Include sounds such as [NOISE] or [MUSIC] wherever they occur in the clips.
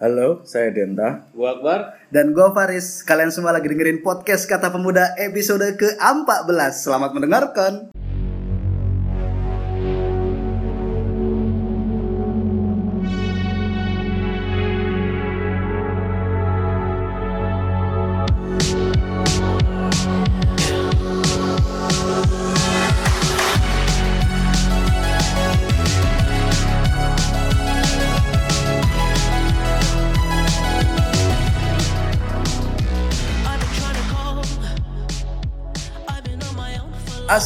Halo, saya Denta. Gua Akbar. Dan gue Faris. Kalian semua lagi dengerin podcast Kata Pemuda episode ke-14. Selamat mendengarkan.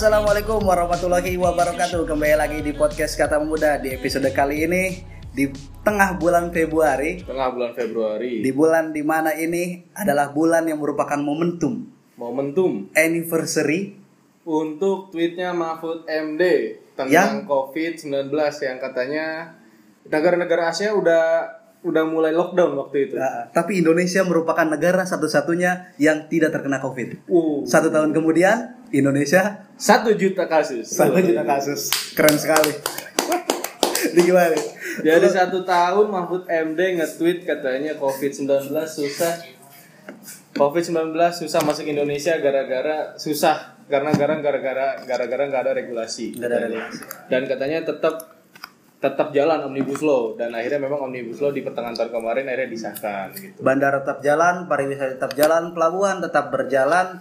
Assalamualaikum warahmatullahi wabarakatuh. Kembali lagi di podcast Kata Pemuda di episode kali ini di tengah bulan Februari. Tengah bulan Februari. Di bulan di mana ini adalah bulan yang merupakan momentum Momentum anniversary untuk tweetnya Mahfud MD tentang Yang? COVID-19 yang katanya negara-negara Asia udah udah mulai lockdown waktu itu. Uh, tapi Indonesia merupakan negara satu-satunya yang tidak terkena COVID. Uh, Satu tahun kemudian Indonesia satu juta kasus. satu juta kasus. Keren sekali. Gimana? Jadi satu tahun Mahfud MD nge-tweet katanya COVID-19 susah COVID-19 susah masuk Indonesia gara-gara susah karena gara gara-gara gara-gara nggak ada regulasi. Nggak ada katanya. Dan katanya tetap tetap jalan omnibus law dan akhirnya memang omnibus law di pertengahan tahun kemarin akhirnya disahkan gitu. Bandara tetap jalan, pariwisata tetap jalan, pelabuhan tetap berjalan,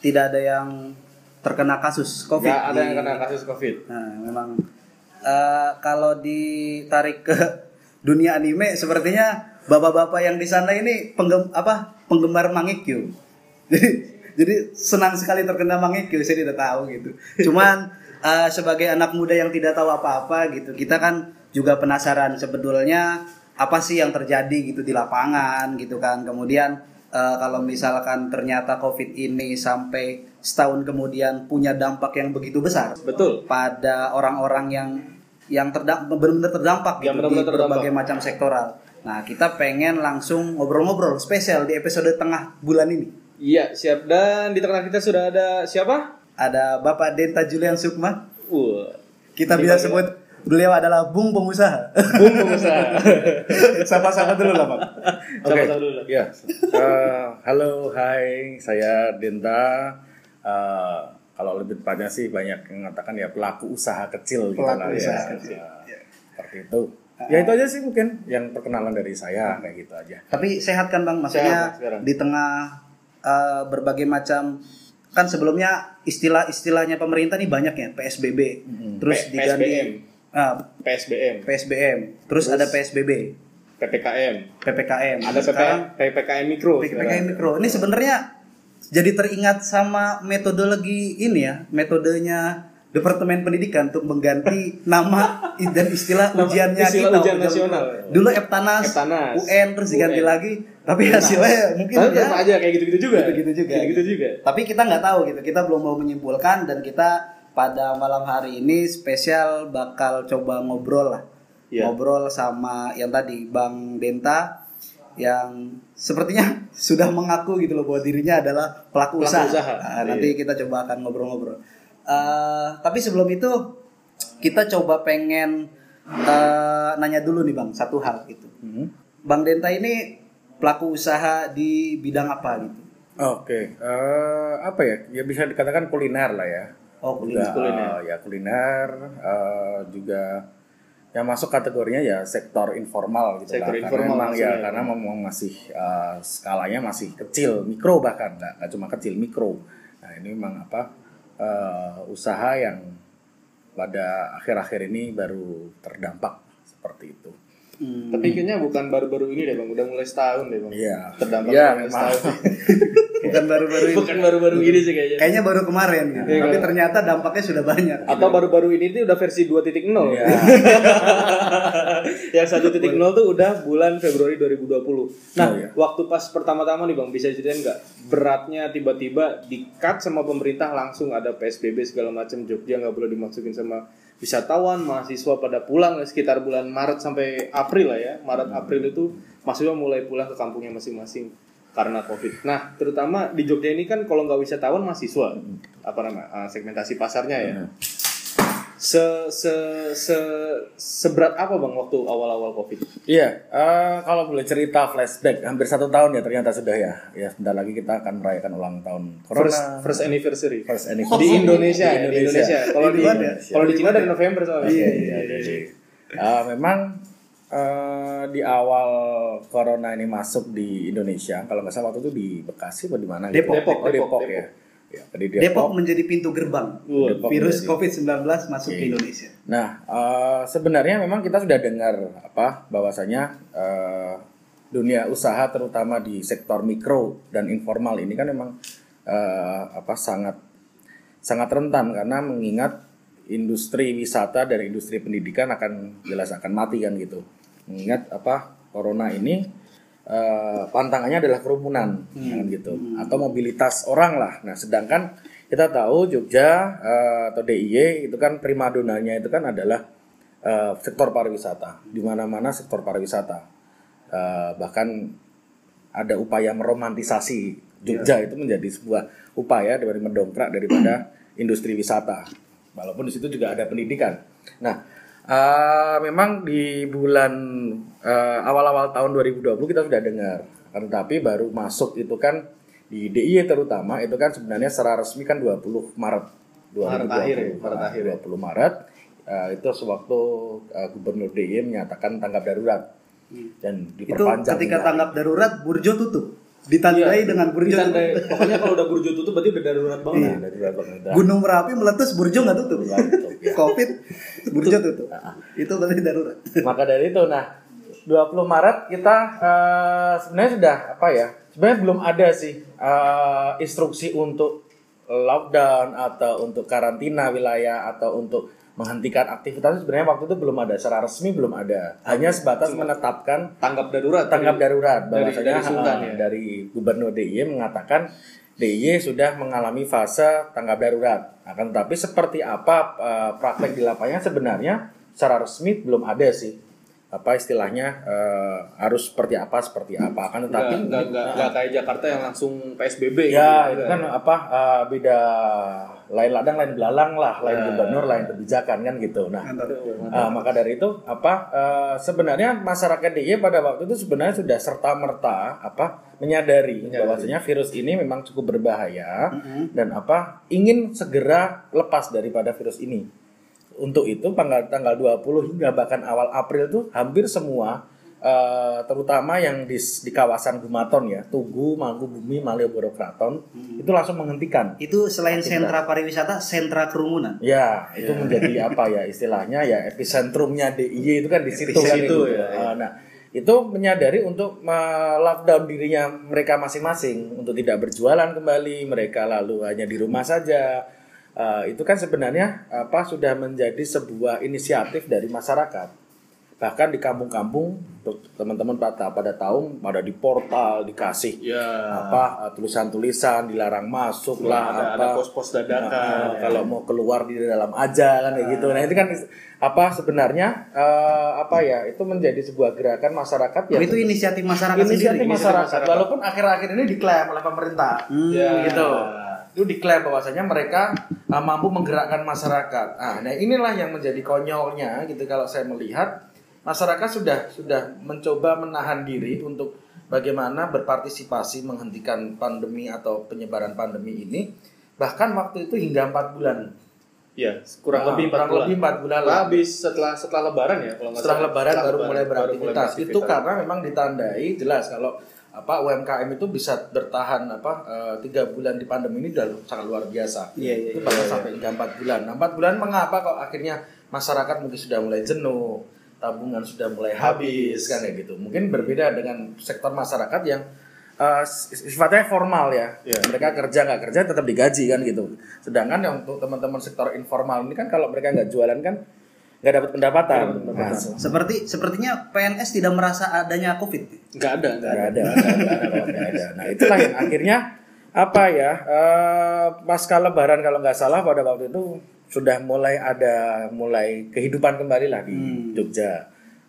tidak ada yang terkena kasus COVID. Nggak ada di- yang kena kasus COVID. Nah, memang eh, kalau ditarik ke dunia anime, sepertinya bapak-bapak yang di sana ini penggem apa penggemar Mangekyo. [LAUGHS] Jadi jadi senang sekali terkena Mangekyo, saya tidak tahu gitu. Cuman eh, sebagai anak muda yang tidak tahu apa-apa gitu, kita kan juga penasaran sebetulnya apa sih yang terjadi gitu di lapangan gitu kan. Kemudian eh, kalau misalkan ternyata COVID ini sampai setahun kemudian punya dampak yang begitu besar Betul. pada orang-orang yang yang terdampak benar-benar terdampak Yang gitu, benar-benar di terdampak. berbagai macam sektoral. Nah, kita pengen langsung ngobrol-ngobrol spesial di episode tengah bulan ini. Iya, siap dan di tengah kita sudah ada siapa? Ada Bapak Denta Julian Sukma. Uh, Kita bisa sebut beliau adalah Bung Pengusaha. Bung pengusaha. [LAUGHS] Sapa-sapa dulu lah, Pak. Sama tahu dulu. Ya. Eh, halo, hai, saya Denta. Eh, kalau lebih tepatnya sih banyak yang mengatakan ya pelaku usaha kecil gitu Pelaku lah usaha ya. kecil. Ya, Seperti itu. Ya itu aja sih mungkin yang perkenalan dari saya kayak gitu aja. Tapi sehat kan, Bang? Sehat, Maksudnya sekarang. di tengah eh, berbagai macam kan sebelumnya istilah-istilahnya pemerintah nih banyak ya, PSBB. Terus P- diganti PSBM. Ah, PSBM, PSBM, terus, ada PSBB, PPKM, PPKM. ada Sekarang PP, PPKM mikro. PPKM sekarang. mikro. Ini sebenarnya jadi teringat sama metodologi ini ya, metodenya Departemen Pendidikan untuk mengganti [LAUGHS] nama dan istilah ujiannya istilah kita. ujian nasional. Dulu Eptanas, Eptanas, UN terus diganti UN. lagi, tapi hasilnya mungkin Tapi ya aja kayak gitu-gitu juga. Gitu-gitu juga. Gitu-gitu juga. tapi kita nggak tahu gitu kita belum mau menyimpulkan dan kita pada malam hari ini spesial bakal coba ngobrol lah Iya. ngobrol sama yang tadi bang Denta yang sepertinya [LAUGHS] sudah mengaku gitu loh bahwa dirinya adalah pelaku, Pelaku usaha, usaha. Nah, Iya. nanti kita coba akan ngobrol-ngobrol Eh, tapi sebelum itu kita coba pengen eh, nanya dulu nih bang satu hal gitu Hmm. bang Denta ini pelaku usaha di bidang apa gitu Oke, eh, apa ya? Ya bisa dikatakan kuliner lah ya. Oh, Juga, kuliner. eh, ya kuliner eh, juga yang masuk kategorinya ya sektor informal gitu Sektor lah. informal karena memang ya maksudnya. karena memang masih eh, skalanya masih kecil, mikro bahkan nggak nggak cuma kecil, mikro. Nah ini memang apa eh, usaha yang pada akhir-akhir ini baru terdampak seperti itu. Hmm. Tapi kayaknya bukan baru-baru ini deh bang, udah mulai setahun deh bang. Iya. Terdampak Iya, memang. setahun. [LAUGHS] bukan baru-baru ini. bukan baru-baru ini sih kayaknya. Kayaknya baru kemarin gitu. Iya, Tapi kan? ternyata dampaknya sudah banyak. Atau baru-baru ini tuh udah versi 2.0 Iya. [LAUGHS] Yang 1.0 tuh udah bulan Februari 2020 Nah Oh, iya. waktu pas pertama-tama nih bang Bisa ceritain nggak Beratnya tiba-tiba di cut sama pemerintah Langsung ada PSBB segala macam Jogja nggak boleh dimasukin sama wisatawan Mahasiswa pada pulang sekitar bulan Maret sampai April lah ya. Maret April itu mahasiswa mulai pulang ke kampungnya masing-masing karena covid. Nah terutama di Jogja ini kan kalau nggak wisatawan mahasiswa. Apa nama ah, segmentasi pasarnya ya. Se se se seberat apa bang waktu awal-awal covid? Iya, eh, kalau boleh cerita flashback, hampir satu tahun ya ternyata sudah ya. Ya, sebentar lagi kita akan merayakan ulang tahun First, Corona. first anniversary. First di anniversary. Indonesia, Di ya, di Indonesia. Kalau di Indonesia. kalau di Cina dari November soalnya. Iya, iya, iya. Eh, memang eh, di awal corona ini masuk di Indonesia, kalau nggak salah waktu itu di Bekasi atau di mana? gitu? Depok. Depok, Oh, Depok, Depok, ya. Ya, di Depok menjadi pintu gerbang Depok virus menjadi- COVID-19 masuk ke Indonesia. Nah, eh, sebenarnya memang kita sudah dengar apa bahwasanya eh, dunia usaha terutama di sektor mikro dan informal ini kan memang eh, apa sangat sangat rentan karena mengingat industri wisata dan industri pendidikan akan jelas akan mati kan gitu. Mengingat apa corona ini eh, pantangannya adalah kerumunan kan gitu atau mobilitas orang lah. Nah, sedangkan kita tahu Jogja eh, atau DIY itu kan primadonanya itu kan adalah eh, sektor pariwisata. Di mana-mana sektor pariwisata. Eh, bahkan ada upaya meromantisasi Jogja itu menjadi sebuah upaya dari mendongkrak daripada industri wisata. Walaupun di situ juga ada pendidikan. Nah, eh, memang di bulan eh, awal-awal tahun 2020 kita sudah dengar. Tetapi baru masuk itu kan di DIY terutama itu kan sebenarnya secara resmi kan 20 Maret 2020. Maret akhir ya, Maret akhir ya. 20 Maret eh, itu sewaktu eh, Gubernur DIY menyatakan tanggap darurat dan Itu diperpanjang ketika hingga- tanggap darurat Burjo tutup. Ditandai Iya, dengan Burjo ditandai- tutup. Pokoknya kalau udah burjo tutup berarti udah darurat banget. Darurat pemerintah. Gunung Merapi meletus Burjo nggak tutup. Nggak tutup, ya. Covid Burjo tutup. Itu berarti darurat. Maka dari itu, nah 20 Maret kita eh, sebenarnya sudah apa ya? Sebenarnya belum ada sih eh, instruksi untuk lockdown atau untuk karantina wilayah atau untuk menghentikan aktivitas sebenarnya waktu itu belum ada secara resmi belum ada. Hanya sebatas menetapkan Tanggap darurat. tanggap dari- darurat dari- bahwasanya dari Sultan eh, ya? dari Gubernur DIY mengatakan DIY sudah mengalami fase tanggap darurat. Akan tetapi seperti apa eh, praktek di lapangan sebenarnya secara resmi belum ada sih. Apa istilahnya eh, harus seperti apa seperti apa. Akan tetapi nggak, nggak, nggak kayak Jakarta yang langsung PSBB. ya gitu. itu kan apa eh, beda lain ladang lain belalang lah, lain Ya. gubernur lain kebijakan kan gitu. Nah. Ah, maka dari itu apa eh, sebenarnya masyarakat DIY pada waktu itu sebenarnya sudah serta merta apa menyadari, bahwasanya virus ini memang cukup berbahaya dan apa ingin segera lepas daripada virus ini. Untuk itu tanggal tanggal 20 hingga bahkan awal April tuh hampir semua eh, terutama yang di, di kawasan Gumaton ya, Tugu, Mangku Bumi, Malioboro Kraton itu langsung menghentikan Itu selain sentra pariwisata, sentra kerumunan. Ya, itu menjadi [LAUGHS] apa ya istilahnya ya epicentrumnya DIY itu kan di situ kan gitu. ya, ya. Ah, Nah, itu menyadari untuk lockdown dirinya mereka masing-masing untuk tidak berjualan kembali, mereka lalu hanya di rumah saja. Ah, itu kan sebenarnya apa sudah menjadi sebuah inisiatif dari masyarakat. Bahkan di kampung-kampung untuk teman-teman pada pada tahu pada di portal dikasih Ya. apa uh, tulisan-tulisan dilarang masuk Ada- lah ada apa pos-pos dadakan. Nah, kalau mau keluar di dalam aja kan kayak gitu nah itu kan apa sebenarnya eh, apa ya itu menjadi sebuah gerakan masyarakat ya itu inisiatif masyarakat inisiatif sendiri. masyarakat. masyarakat. walaupun akhir-akhir ini diklaim oleh pemerintah Ya. gitu itu diklaim bahwasanya mereka uh, mampu menggerakkan masyarakat nah, nah inilah yang menjadi konyolnya gitu kalau saya melihat masyarakat sudah sudah mencoba menahan diri untuk bagaimana berpartisipasi menghentikan pandemi atau penyebaran pandemi ini bahkan waktu itu hingga empat bulan Ya, kurang Nah, lebih 4 kurang bulan. lebih empat bulan lah. Habis setelah setelah lebaran ya kalau setelah lebaran Setelah baru mulai beraktivitas. baru mulai Itu karena memang ditandai jelas kalau apa UMKM itu bisa bertahan apa eh, tiga bulan di pandemi ini sudah sangat luar biasa. Iya, iya, itu bahkan sampai hingga empat bulan. Nah, empat bulan mengapa kok akhirnya masyarakat mungkin sudah mulai jenuh, tabungan sudah mulai habis kan ya gitu. Mungkin berbeda dengan sektor masyarakat yang eh, sifatnya formal ya. Iya. Mereka kerja nggak kerja tetap digaji kan gitu. Sedangkan yang untuk teman-teman sektor informal ini kan kalau mereka nggak jualan kan nggak dapat pendapatan. Nah, Seperti sepertinya PNS tidak merasa adanya COVID. Nggak ada, nggak ada. ada, nggak ada. Nah itulah yang akhirnya apa ya eh, pasca Lebaran kalau nggak salah pada waktu itu sudah mulai ada mulai kehidupan kembali lah di Jogja.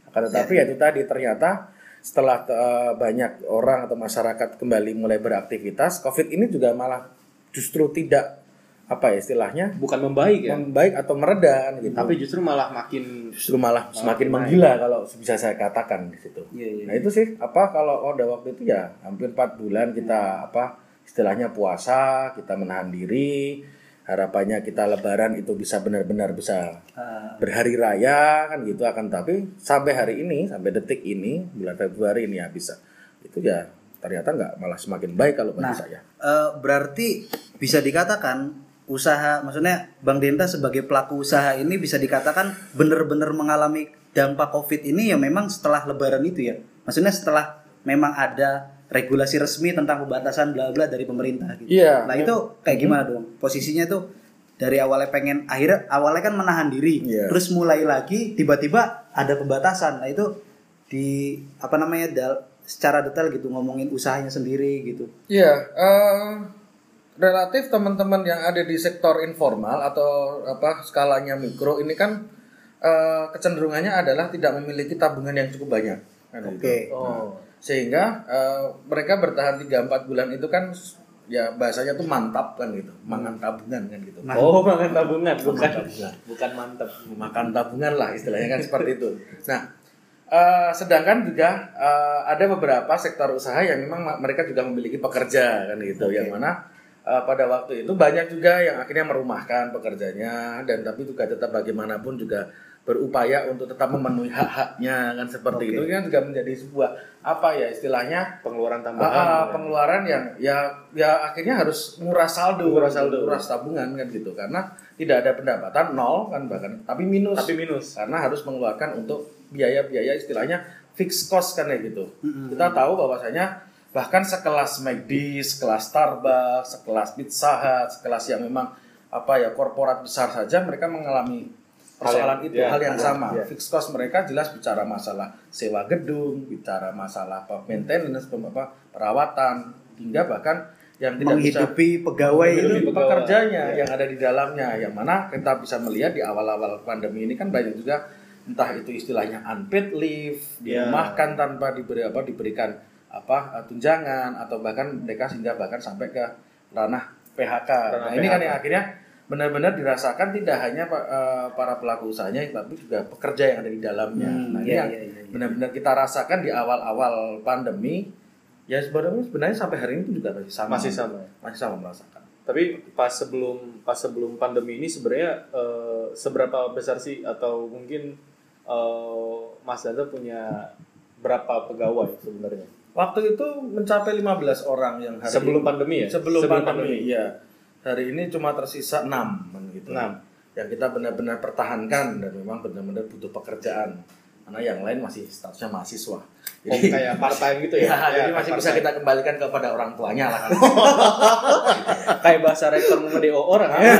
Akan tetapi ya itu tadi ternyata setelah eh, banyak orang atau masyarakat kembali mulai beraktivitas, COVID ini juga malah justru tidak apa ya istilahnya bukan membaik ya membaik atau mereda kan gitu. tapi justru malah makin justru malah semakin naik. menggila kalau bisa saya katakan di situ. Iya, iya. Nah itu sih apa kalau orde waktu itu ya hampir 4 bulan kita apa istilahnya puasa, kita menahan diri, harapannya kita lebaran itu bisa benar-benar bisa Ah, berhari raya kan gitu akan tapi sampai hari ini sampai detik ini bulan Februari ini ya bisa itu ya ternyata nggak malah semakin baik kalau bagi Nah, saya. eh, berarti bisa dikatakan usaha, maksudnya Bang Denta sebagai pelaku usaha ini bisa dikatakan benar-benar mengalami dampak COVID ini ya memang setelah Lebaran itu ya. Maksudnya setelah memang ada regulasi resmi tentang pembatasan bla bla dari pemerintah gitu. Iya. Nah itu kayak gimana dong? Posisinya tuh dari awalnya pengen akhirnya awalnya kan menahan diri, Iya. terus mulai lagi tiba-tiba ada pembatasan. Nah itu di apa namanya dal- secara detail gitu ngomongin usahanya sendiri gitu. Iya, eh, relatif teman-teman yang ada di sektor informal atau apa skalanya mikro ini kan eh, kecenderungannya adalah tidak memiliki tabungan yang cukup banyak. Kan gitu. Oke. oh Sehingga eh, mereka bertahan 3-4 bulan itu kan ya bahasanya tuh mantap kan gitu, makan tabungan kan gitu. oh makan tabungan bukan tabungan. bukan mantep makan tabungan lah istilahnya kan seperti itu. Nah, eh, sedangkan juga eh, ada beberapa sektor usaha yang memang ma- mereka juga memiliki pekerja kan gitu, yang mana eh, pada waktu itu banyak juga yang akhirnya merumahkan pekerjanya dan tapi juga tetap bagaimanapun juga berupaya untuk tetap memenuhi hak-haknya kan seperti itu. Kan juga menjadi sebuah apa ya istilahnya? Pengeluaran Ah, tambahan pengeluaran yang ya ya akhirnya harus nguras saldo, Nguras saldo. nguras tabungan kan gitu. Karena tidak ada pendapatan nol kan bahkan. Tapi minus. Tapi minus. Karena harus mengeluarkan untuk biaya-biaya istilahnya fixed cost kan ya gitu. Kita tahu bahwasanya bahkan sekelas McD, sekelas Starbucks, sekelas Pizza Hut, sekelas yang memang apa ya korporat besar saja mereka mengalami Hal persoalan yang- itu ya, hal yang ya, sama. ya. Fixed cost mereka jelas bicara masalah sewa gedung, bicara masalah apa maintenance, apa perawatan hingga bahkan yang tidak bisa menghidupi pegawai itu Menghidupi itu pegawai. pekerjanya Ya. yang ada di dalamnya yang mana kita bisa melihat di awal-awal pandemi ini kan banyak juga entah itu istilahnya unpaid leave Ya. dirumahkan tanpa diberi apa diberikan apa eh, tunjangan atau bahkan mereka sehingga bahkan sampai ke ranah PHK. Ranah nah, ini kan PHK. yang akhirnya benar-benar dirasakan tidak hanya eh, para pelaku usahanya tapi juga pekerja yang ada di dalamnya. Hmm, nah, iya, iya, iya, iya. benar-benar kita rasakan di awal-awal pandemi ya sebenarnya sebenarnya sampai hari ini juga masih sama. Masih sama. Masih sama merasakan. tapi pas sebelum pas sebelum pandemi ini sebenarnya eh, seberapa besar sih atau mungkin eh, Mas Danda punya berapa pegawai sebenarnya Waktu itu mencapai 15 orang yang hari sebelum ini- pandemi ya sebelum, pandemi, iya. Hari ini cuma tersisa 6 kan gitu. Enam. Yang kita benar-benar pertahankan dan memang benar-benar butuh pekerjaan. Karena yang lain masih statusnya mahasiswa. oh, kayak part time gitu ya, Ya, Ya, jadi masih part bisa kita kembalikan kepada orang tuanya lah kan. [LAUGHS] kayak bahasa rektor nge-DO orang ya. [LAUGHS]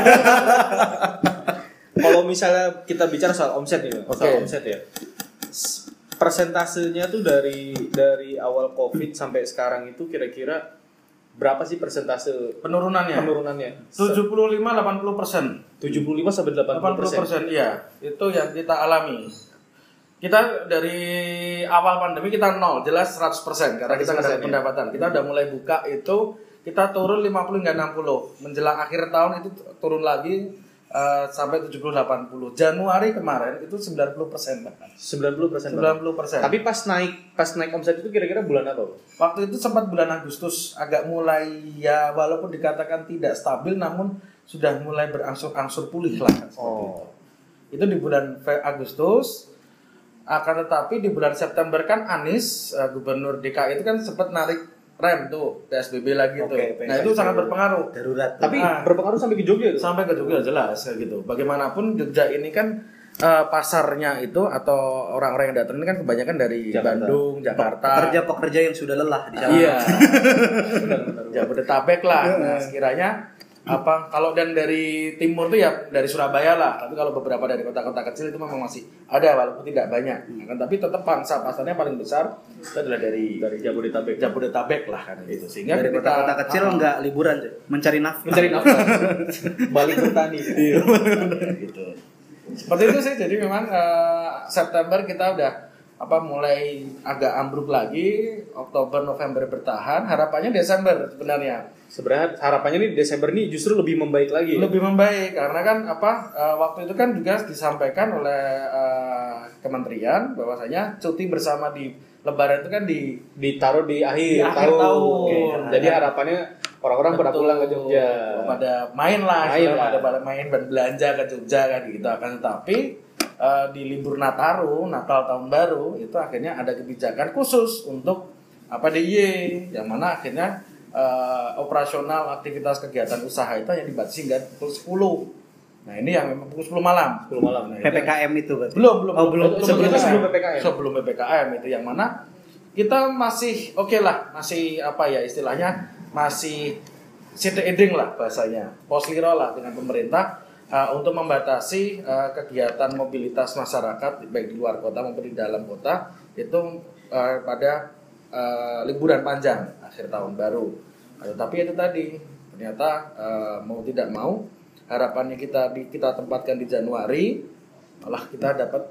Kalau misalnya kita bicara soal omset nih, Bang. soal omset ya. Persentasenya tuh dari dari awal Covid sampai sekarang itu kira-kira berapa sih persentase Penurunannya penurunannya? 75 80 persen. 75 sampai 80 persen. 80 persen iya itu yang kita alami kita dari awal pandemi kita nol jelas 100 persen karena kita nggak 100%, ada ya. pendapatan kita udah mulai buka itu kita turun 50 hingga 60 menjelang akhir tahun itu turun lagi eh, sampai 70 80 Januari kemarin itu 90 persen bahkan 90 persen. 90 persen Tapi pas naik pas naik omset itu kira-kira bulan apa? Bang? waktu itu sempat bulan Agustus agak mulai ya walaupun dikatakan tidak stabil namun sudah mulai berangsur-angsur pulih lah Oh. itu. Itu di bulan Agustus akan tetapi di bulan September kan Anies eh, gubernur DKI itu kan sempat narik rem tuh PSBB lagi tuh. Oke, Nah, itu sangat berpengaruh. darurat Tapi Ah. berpengaruh sampai ke Jogja tuh. Sampai ke Jogja jelas kayak gitu. Bagaimanapun Jogja ini kan eh, pasarnya itu atau orang-orang yang datang ini kan kebanyakan dari Jakarta. Bandung, Jakarta. pekerja-pekerja yang sudah lelah di sana Iya. [LAUGHS] Jabodetabek lah. Nah, sekiranya apa kalau dan dari timur tuh ya dari Surabaya lah. Tapi kalau beberapa dari kota-kota kecil itu memang masih ada walaupun tidak banyak. Kan tapi tetap pangsa pasarnya paling besar itu adalah dari dari Jabodetabek. Jabodetabek lah kan gitu. Sehingga dari kota-kota kecil Ah, nggak liburan mencari nafkah Mencari nafkah. [LAUGHS] Balik bertani. gitu. Seperti itu sih. Jadi memang eh, September kita udah apa mulai agak ambruk lagi Oktober November bertahan harapannya Desember sebenarnya Sebenarnya harapannya nih Desember nih justru lebih membaik lagi. ya? lebih membaik karena kan apa eh, waktu itu kan juga disampaikan oleh eh, kementerian bahwasanya cuti bersama di Lebaran itu kan di Ditaruh di akhir, Di akhir tahun. Oke. Nah, Jadi harapannya orang-orang pada pulang ke Jogja. pada main lah Main lah. pada main dan belanja ke Jogja kan gitu akan tetapi eh, di libur Nataru Natal tahun baru itu akhirnya ada kebijakan khusus untuk apa DIY yang mana akhirnya eh, operasional aktivitas kegiatan usaha itu hanya dibatasi hingga pukul 10 nah ini yang memang pukul 10 malam 10 malam. Nah, itu yang- PPKM itu berarti. belum belum Oh, belum. Sebelum- sebelum PPKM. sebelum ppkm itu yang mana kita masih oke lah masih apa ya istilahnya masih eding lah bahasanya posliro lah dengan pemerintah uh, untuk membatasi uh, kegiatan mobilitas masyarakat baik di luar kota maupun di dalam kota itu uh, pada uh, liburan panjang akhir tahun baru Nah, tapi itu tadi ternyata uh, mau tidak mau harapannya kita di, kita tempatkan di Januari malah kita dapat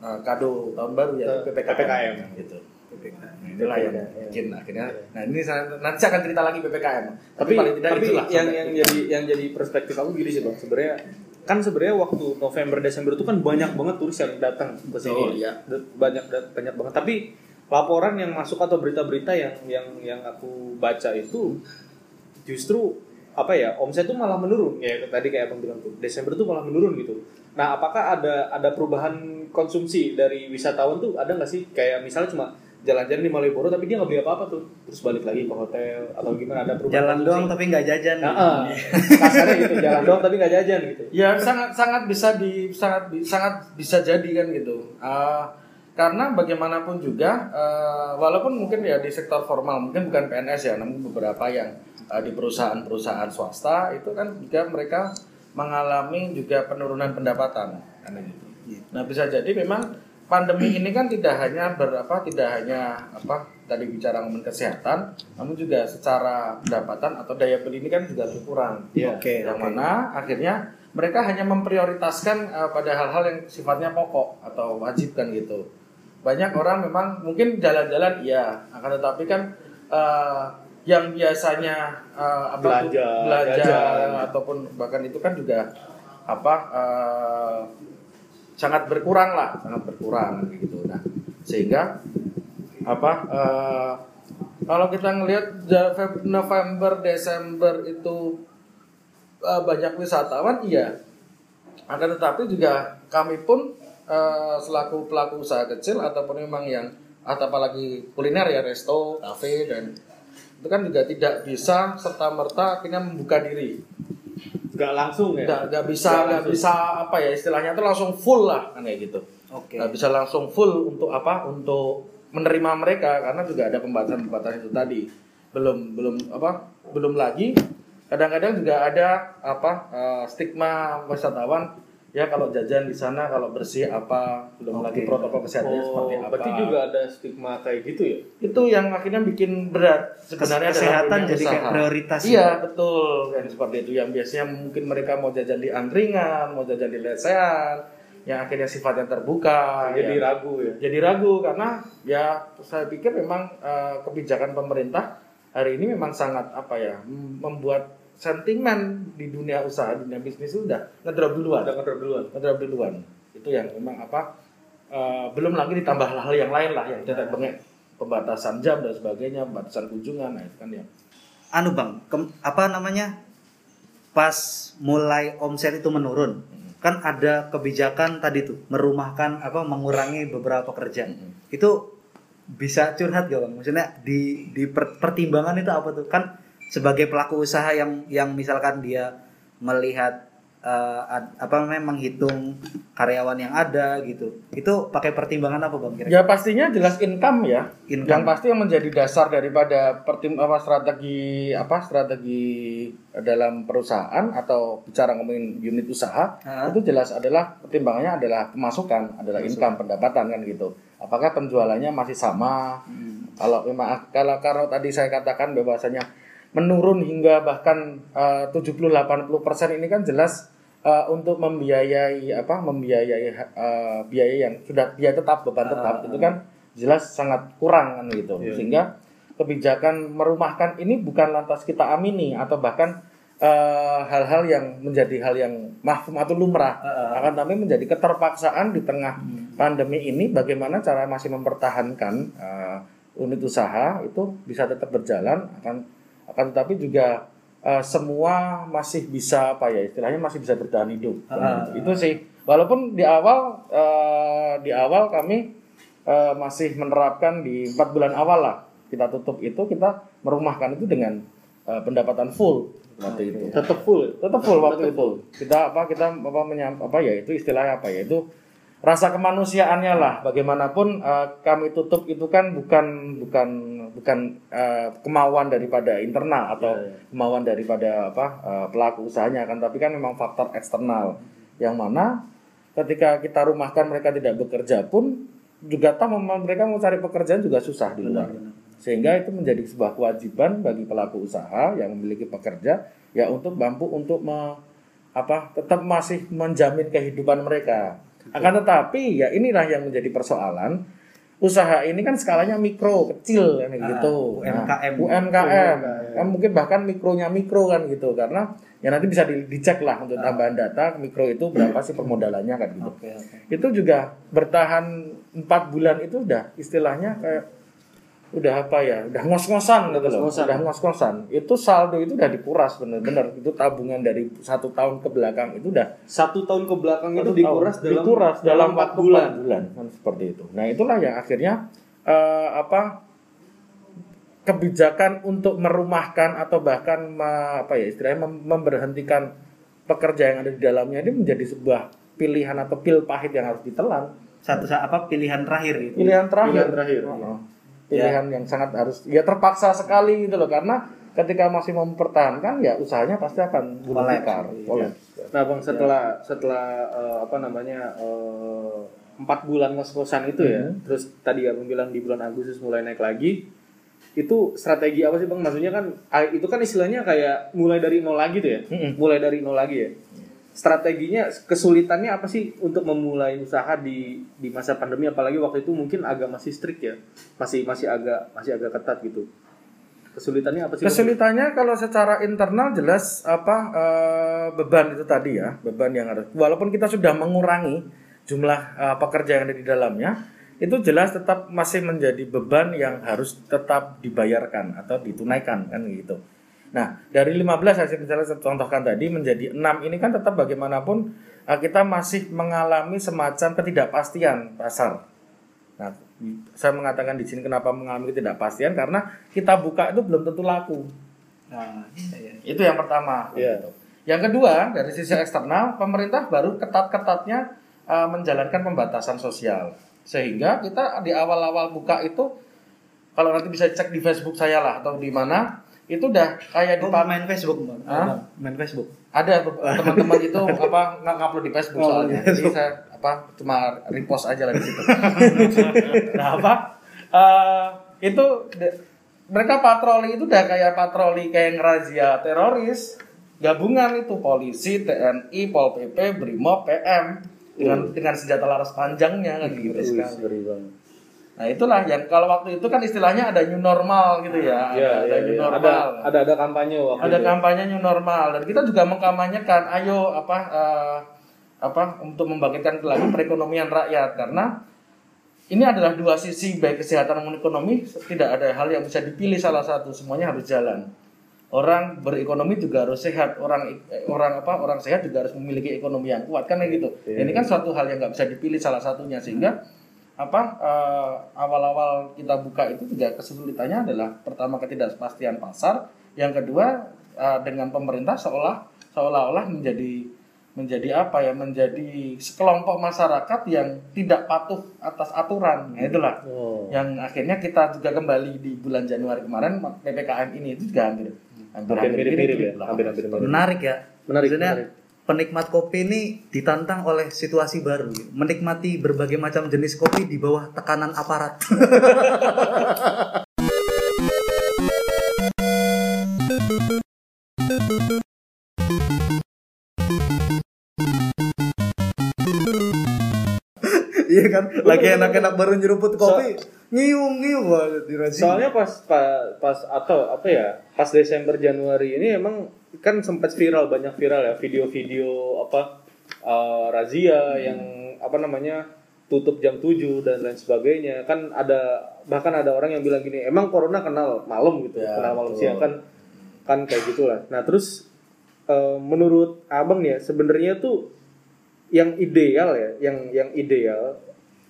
uh, kado tahun baru ya PPKM, PPKM. gitu. Nah, itulah yang PPKM. bikin akhirnya. Nah ini saya, nanti saya akan cerita lagi PPKM. tapi paling tidak tapi itulah yang yang jadi yang jadi perspektif aku gini sih bang. Sebenarnya kan sebenarnya waktu November Desember itu kan banyak banget turis yang datang ke sini. Iya. Da- banyak banyak banget. Tapi laporan yang masuk atau berita-berita yang yang yang aku baca itu justru apa ya omset tuh malah menurun. Ya tadi kayak abang bilang tuh Desember tuh malah menurun gitu. Nah apakah ada ada perubahan konsumsi dari wisatawan tuh? Ada nggak sih? Kayak misalnya cuma jalan-jalan di Malioboro tapi dia nggak beli apa-apa tuh terus balik lagi ke hotel atau gimana ada perubahan Jalan doang tapi nggak jajan. Nah, eh, [LAUGHS] kasarnya gitu jalan doang tapi nggak jajan gitu Ya sangat sangat bisa di sangat sangat bisa jadi kan gitu. Uh, karena bagaimanapun juga uh, walaupun mungkin ya di sektor formal mungkin bukan PNS ya namun beberapa yang uh, di perusahaan-perusahaan swasta itu kan juga mereka mengalami juga penurunan pendapatan kan gitu. Nah bisa jadi memang pandemi ini kan tidak hanya berapa tidak hanya apa tadi bicara ngomongin kesehatan namun juga secara pendapatan atau daya beli ini kan juga berkurang. Iya. Oke, yang oke. mana akhirnya mereka hanya memprioritaskan uh, pada hal-hal yang sifatnya pokok atau wajib kan gitu. Banyak orang memang mungkin jalan-jalan iya, akan tetapi kan uh, yang biasanya uh, apa Belanja, belanja jajan. ataupun bahkan itu kan juga apa uh, sangat berkurang lah, sangat berkurang gitu. Nah, sehingga apa uh, kalau kita ngelihat November Desember itu uh, banyak wisatawan iya akan tetapi juga kami pun uh, selaku pelaku usaha kecil ataupun memang yang atau apalagi kuliner ya resto kafe dan itu kan juga tidak bisa serta merta akhirnya membuka diri nggak langsung ya? Nggak nggak bisa Nggak bisa apa ya istilahnya itu langsung full lah kan kayak gitu. Oke. nggak bisa langsung full untuk apa untuk menerima mereka karena juga ada pembatasan-pembatasan itu tadi. Belum belum apa belum lagi. Kadang-kadang juga ada apa eh, stigma wisatawan ya kalau jajan di sana kalau bersih apa belum lagi Oke. protokol kesehatannya seperti Oh, apa berarti juga ada stigma kayak gitu ya itu yang akhirnya bikin berat sebenarnya Kesehatan jadi kayak usaha. prioritas iya ya? betul kan seperti itu yang biasanya mungkin mereka mau jajan di angkringan mau jajan di lesehan yang akhirnya sifatnya terbuka jadi ya. ragu ya jadi ragu karena ya saya pikir memang eh, kebijakan pemerintah hari ini memang sangat apa ya mem- membuat sentimen di dunia usaha dunia bisnis itu udah ngedrop duluan ada ngedrop duluan ngedrop duluan itu yang memang apa eh, belum lagi ditambah hal-hal yang lain lah yang tidak bengek pembatasan jam dan sebagainya pembatasan kunjungan nah itu kan ya Anu bang, kem- apa namanya? Pas mulai omset itu menurun, kan ada kebijakan tadi tuh merumahkan apa mengurangi beberapa kerja. Itu bisa curhat gak bang? Maksudnya di di per- pertimbangan itu apa tuh? Kan sebagai pelaku usaha yang yang misalkan dia melihat eh, ad- apa namanya menghitung karyawan yang ada gitu, itu pakai pertimbangan apa bang? Kira-kira? ya pastinya jelas income ya Income. yang pasti yang menjadi dasar daripada pertim apa strategi apa strategi dalam perusahaan atau bicara ngomongin unit usaha Hah? itu jelas adalah pertimbangannya adalah pemasukan adalah income pendapatan kan gitu apakah penjualannya masih sama kalau memang kalau kalau tadi saya katakan bahwasanya menurun hingga bahkan eh, 70-80% ini kan jelas eh, untuk membiayai apa membiayai eh, biaya yang sudah biaya tetap beban tetap itu kan jelas sangat kurang kan gitu. Sehingga kebijakan merumahkan ini bukan lantas kita amini atau bahkan hal-hal yang menjadi hal yang mahfum atau lumrah. Akan tapi menjadi keterpaksaan di tengah pandemi ini bagaimana cara masih mempertahankan eh, unit usaha itu bisa tetap berjalan akan akan tetapi juga eh, semua masih bisa apa ya istilahnya masih bisa bertahan hidup. Itu sih. Walaupun di awal eh, di awal kami eh, masih menerapkan di empat bulan awal lah kita tutup itu kita merumahkan itu dengan eh, pendapatan full waktu itu. Tetap full. tetap full waktu itu. kita apa kita apa menyam, apa ya itu istilahnya apa ya itu rasa kemanusiaannya lah. Bagaimanapun eh, kami tutup itu kan bukan bukan bukan eh, kemauan daripada internal atau kemauan daripada apa eh, pelaku usahanya kan. Tapi kan memang faktor eksternal. Yang mana ketika kita rumahkan mereka tidak bekerja pun juga mem- mereka mau cari pekerjaan juga susah di luar. Sehingga itu menjadi sebuah kewajiban bagi pelaku usaha yang memiliki pekerja ya untuk mampu untuk me- apa tetap masih menjamin kehidupan mereka akan tetapi ya inilah yang menjadi persoalan. Usaha ini kan skalanya mikro kecil kan gitu. Nah, UMKM. UMKM kan mungkin bahkan mikronya mikro kan gitu. Karena ya nanti bisa di- dicek lah untuk tambahan data mikro itu berapa sih permodalannya kan gitu. Oke, oke. itu juga bertahan empat bulan itu udah istilahnya kayak udah apa ya udah ngos-ngosan gitu loh ngos-ngosan. udah ngos-ngosan itu saldo itu udah dikuras bener-bener itu tabungan dari satu tahun ke belakang itu udah Satu tahun ke belakang itu dikuras tahun. dalam dikuras dalam empat waktu bulan. bulan kan seperti itu nah itulah yang akhirnya eh, apa kebijakan untuk merumahkan atau bahkan me- apa ya istilahnya mem- memberhentikan pekerja yang ada di dalamnya ini menjadi sebuah pilihan atau pil pahit yang harus ditelan Satu sa- apa pilihan terakhir gitu. pilihan terakhir Pilihan terakhir. Oh, pilihan yang sangat harus ya terpaksa sekali gitu loh karena ketika masih mempertahankan ya usahanya pasti akan tikar kolaps. Nah bang setelah setelah eh, apa namanya eh, empat bulan ngos-ngosan itu ya, terus tadi abang bilang di bulan Agustus mulai naik lagi, itu strategi apa sih bang? Maksudnya kan ah, itu kan istilahnya kayak mulai dari nol lagi tuh ya, Mm-mm. mulai dari nol lagi ya. Strateginya kesulitannya apa sih untuk memulai usaha di di masa pandemi apalagi waktu itu mungkin agak masih strict ya, masih masih agak masih agak ketat gitu. Kesulitannya apa sih? Kesulitannya kalau secara internal jelas apa eh, beban itu tadi ya, beban yang harus walaupun kita sudah mengurangi jumlah eh, pekerja yang ada di dalamnya, itu jelas tetap masih menjadi beban yang harus tetap dibayarkan atau ditunaikan kan gitu. Nah, dari 15 hasil misalnya saya contohkan tadi menjadi 6 ini kan tetap bagaimanapun eh, kita masih mengalami semacam ketidakpastian pasar. Nah, saya mengatakan di sini kenapa mengalami ketidakpastian karena kita buka itu belum tentu laku. Nah, iya, iya. Itu yang pertama. Iya. gitu. Yang kedua dari sisi eksternal, pemerintah baru ketat-ketatnya uh, menjalankan pembatasan sosial, sehingga kita di awal-awal buka itu, kalau nanti bisa cek di Facebook saya lah atau di mana, itu udah kayak di Oh, main Facebook, Bang. Hah? Main Facebook. ada [LAUGHS] teman-teman itu apa nggak ngupload di Facebook Oh, soalnya, iya. jadi saya apa cuma repost aja lah di situ. [LAUGHS] nah apa? Eh, itu mereka patroli itu udah kayak patroli kayak ngerazia teroris gabungan itu polisi TNI Pol PP Brimob PM dengan dengan senjata laras panjangnya kan gitu sekali. Nah itulah yang kalau waktu itu kan istilahnya ada new normal gitu ya, Iya, ada, ada iya, new iya. normal. Ada ada ada kampanye waktu ada itu. kampanye new normal. Dan kita juga mengkampanyekan ayo apa eh, apa untuk membangkitkan lagi perekonomian rakyat. Karena ini adalah dua sisi baik kesehatan maupun ekonomi tidak ada hal yang bisa dipilih salah satu. Semuanya harus jalan. Orang berekonomi juga harus sehat. Orang eh, orang apa orang sehat juga harus memiliki ekonomi yang kuat. Kan gitu. Ini kan suatu hal yang nggak bisa dipilih salah satunya. Sehingga apa eh, awal-awal kita buka itu juga kesulitannya adalah pertama ketidakpastian pasar yang kedua eh, dengan pemerintah seolah seolah-olah menjadi menjadi apa ya menjadi sekelompok masyarakat yang tidak patuh atas aturan nah, itulah Oh. yang akhirnya kita juga kembali di bulan Januari kemarin ppkm ini itu juga hampir hampir, Hampir mirip-mirip ya, mirip. Menarik ya. Menarik, Maksudnya, menarik penikmat kopi ini ditantang oleh situasi baru, menikmati berbagai macam jenis kopi di bawah tekanan aparat. [LAUGHS] Iya kan, lagi enak-enak baru nyeruput kopi, ngiung-ngiung nyium Soalnya pas, pas pas atau apa ya, pas Desember Januari ini emang kan sempat viral banyak viral ya video-video apa eh, razia yang apa namanya tutup jam 7 dan lain sebagainya. Kan ada bahkan ada orang yang bilang gini emang corona kenal malam gitu Ya, kenal malam betul. siang kan kan kayak gitulah. Nah terus eh, menurut abang nih ya sebenarnya tuh yang ideal ya yang yang ideal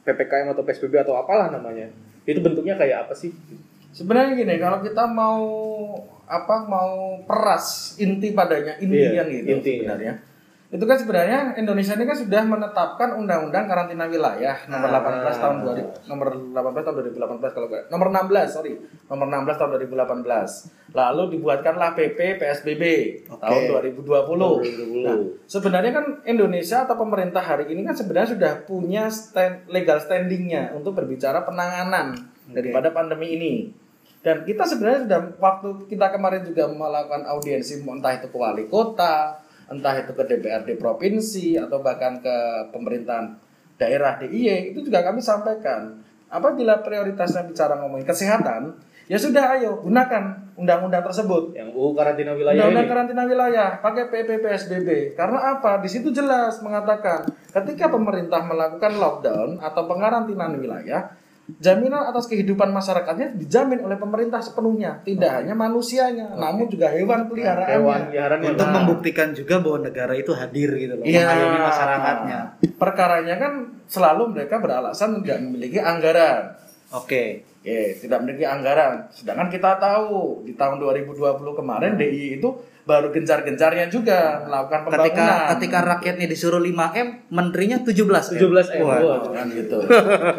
ppkm atau psbb atau apalah namanya itu bentuknya kayak apa sih? Sebenarnya gini, kalau kita mau apa mau peras inti padanya inti Iya, yang gitu intinya. sebenarnya. Itu kan sebenarnya Indonesia ini kan sudah menetapkan undang-undang karantina wilayah nomor Ah. 18 tahun 2000 nomor 18 tahun 2018 kalau nggak nomor 16 sorry nomor 16 tahun 2018 lalu dibuatkanlah PP PSBB Oke. tahun 2020. 2020. Nah, sebenarnya kan Indonesia atau pemerintah hari ini kan sebenarnya sudah punya stand, legal standingnya untuk berbicara penanganan daripada pandemi ini. Dan kita sebenarnya sudah waktu kita kemarin juga melakukan audiensi entah itu ke wali kota, entah itu ke DPRD provinsi atau bahkan ke pemerintahan daerah DIY itu juga kami sampaikan apabila prioritasnya bicara ngomongin kesehatan ya sudah ayo gunakan undang-undang tersebut yang UU karantina wilayah Undang-undang ini karantina wilayah pakai PP PSBB. Karena apa? Di situ jelas mengatakan ketika pemerintah melakukan lockdown atau pengarantinaan wilayah, jaminan atas kehidupan masyarakatnya dijamin oleh pemerintah sepenuhnya, tidak hanya manusianya, namun juga hewan peliharaannya. hewan peliharaan yang Untuk Nah. membuktikan juga bahwa negara itu hadir gitu loh, Iya. mengayomi masyarakatnya. Perkaranya kan selalu mereka beralasan tidak memiliki anggaran. Oke. Oke, tidak memiliki anggaran. Sedangkan kita tahu di tahun 2020 kemarin DI itu baru gencar-gencarnya juga melakukan pembangunan. Ketika ketika rakyatnya disuruh 5M, menterinya 17 17 M. Wah. Wah. kan gitu.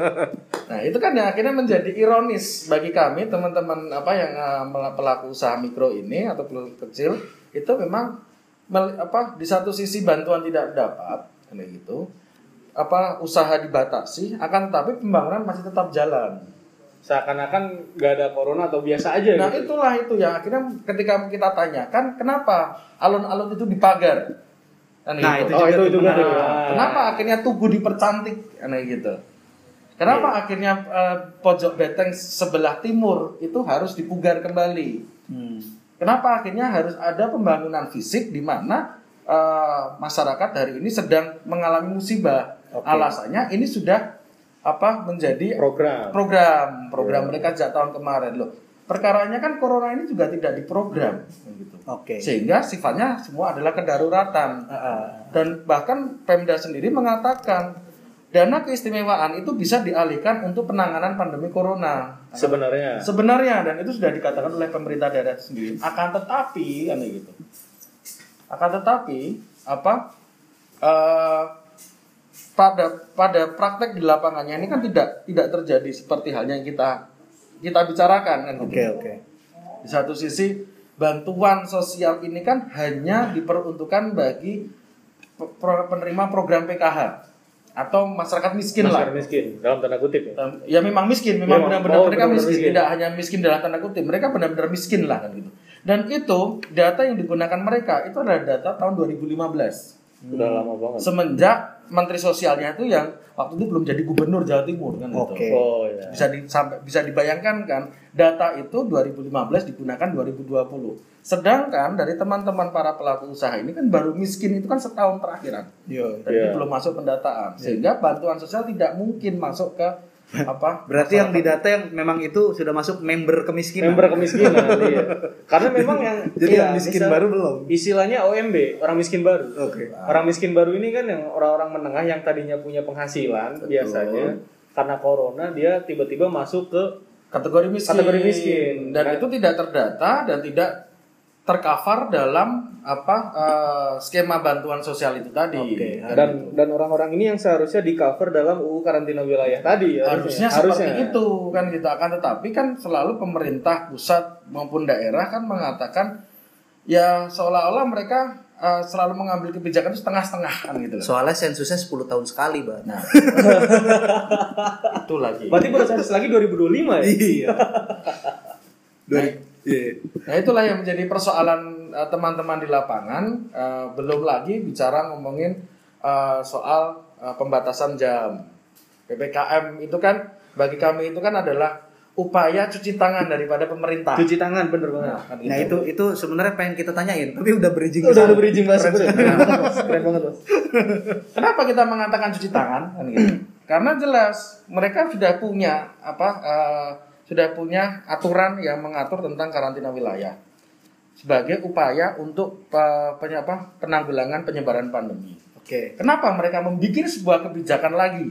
[LAUGHS] nah itu kan yang akhirnya menjadi ironis bagi kami teman-teman apa yang uh, mel- pelaku usaha mikro ini atau pelaku kecil itu memang apa di satu sisi bantuan tidak dapat kayak gitu apa usaha dibatasi akan tetapi pembangunan masih tetap jalan. Seakan-akan nggak ada corona atau biasa aja Nah gitu. itulah itu yang akhirnya ketika kita tanyakan kenapa alun-alun itu dipagar. Kan Nah, gitu. itu Oh, juga itu juga. Nah, kenapa akhirnya tugu dipercantik aneh gitu kenapa Iya. akhirnya eh, pojok beteng sebelah timur itu harus dipugar kembali Hmm. kenapa akhirnya harus ada pembangunan fisik di mana eh, masyarakat hari ini sedang mengalami musibah Oke. alasannya ini sudah apa menjadi program program program Iya. mereka sejak tahun kemarin loh perkaranya kan corona ini juga tidak diprogram gitu Oke. sehingga sifatnya semua adalah kedaruratan Ah, ah. dan bahkan Pemda sendiri mengatakan dana keistimewaan itu bisa dialihkan untuk penanganan pandemi corona. sebenarnya Sebenarnya dan itu sudah dikatakan oleh pemerintah daerah sendiri. Akan tetapi kan gitu. Akan tetapi apa eh, pada pada praktek di lapangannya ini kan tidak tidak terjadi seperti halnya yang kita kita bicarakan kan. Oke, oke. Di satu sisi bantuan sosial ini kan hanya diperuntukkan bagi penerima program PKH atau masyarakat miskin lah. masyarakat miskin dalam tanda kutip ya Ya memang miskin, memang benar-benar Oh, mereka benar-benar miskin. miskin. tidak hanya miskin dalam tanda kutip, mereka benar-benar miskin lah kan gitu. Dan itu data yang digunakan mereka itu adalah data tahun 2015. udah lama banget Semenjak menteri sosialnya itu yang waktu itu belum jadi gubernur Jawa Timur kan gitu. Oke. oh ya bisa di, sampai bisa dibayangkan kan data itu 2015 digunakan 2020 sedangkan dari teman-teman para pelaku usaha ini kan baru miskin itu kan setahun terakhiran dan Iya. ini belum masuk pendataan sehingga bantuan sosial tidak mungkin masuk ke apa Berarti yang didata yang memang itu sudah masuk member kemiskinan. member kemiskinan [LAUGHS] iya karena memang yang Jadi iya, yang miskin misal- baru belum. istilahnya OMB orang miskin baru Oke. orang miskin baru ini kan yang orang-orang menengah yang tadinya punya penghasilan biasanya karena corona dia tiba-tiba masuk ke kategori miskin Kategori miskin. dan Kan- itu tidak terdata dan tidak tercover dalam apa eh, skema bantuan sosial itu tadi Oke. Kan dan dan orang-orang ini yang seharusnya di cover dalam UU karantina wilayah tadi ya harusnya seperti itu kan gitu akan tetapi kan selalu pemerintah pusat maupun daerah kan mengatakan ya seolah-olah mereka eh, selalu mengambil kebijakan itu setengah-setengah kan gitu loh. Soalnya sensusnya 10 tahun sekali, Bang. Nah, [LAUGHS] itu lagi. berarti baru sensus lagi 2025 ya Iya. Dari iya. Nah itulah yang menjadi persoalan eh, teman-teman di lapangan. Eh, belum lagi bicara ngomongin eh, soal eh, pembatasan jam. PPKM itu kan bagi kami itu kan adalah upaya cuci tangan daripada pemerintah. Cuci tangan bener banget. Nah, kan Nah gitu. itu itu sebenarnya pengen kita tanyain, tapi udah bridging. ke Udah udah berizin keren Mas. Keren banget, Mas. Kenapa kita mengatakan cuci tangan? Kan gitu. Karena jelas mereka sudah punya apa eh, sudah punya aturan yang mengatur tentang karantina wilayah sebagai upaya untuk eh, penya- apa, penanggulangan penyebaran pandemi. Oke. Kenapa mereka membuat sebuah kebijakan lagi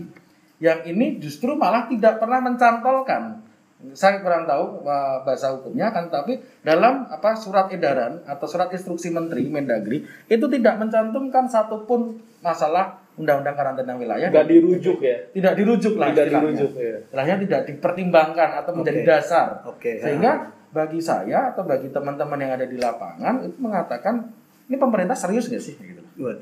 yang ini justru malah tidak pernah mencantolkan saya kurang tahu uh, bahasa hukumnya kan tapi dalam apa surat edaran atau surat instruksi menteri Mendagri itu tidak mencantumkan satupun masalah undang-undang karantina wilayah Enggak dirujuk ya. tidak dirujuk lah Tidak istilahnya. dirujuk, ya. Istilahnya tidak dipertimbangkan atau menjadi Oke. dasar Oke. sehingga bagi saya atau bagi teman-teman yang ada di lapangan itu mengatakan ini pemerintah serius nggak sih gitu Good.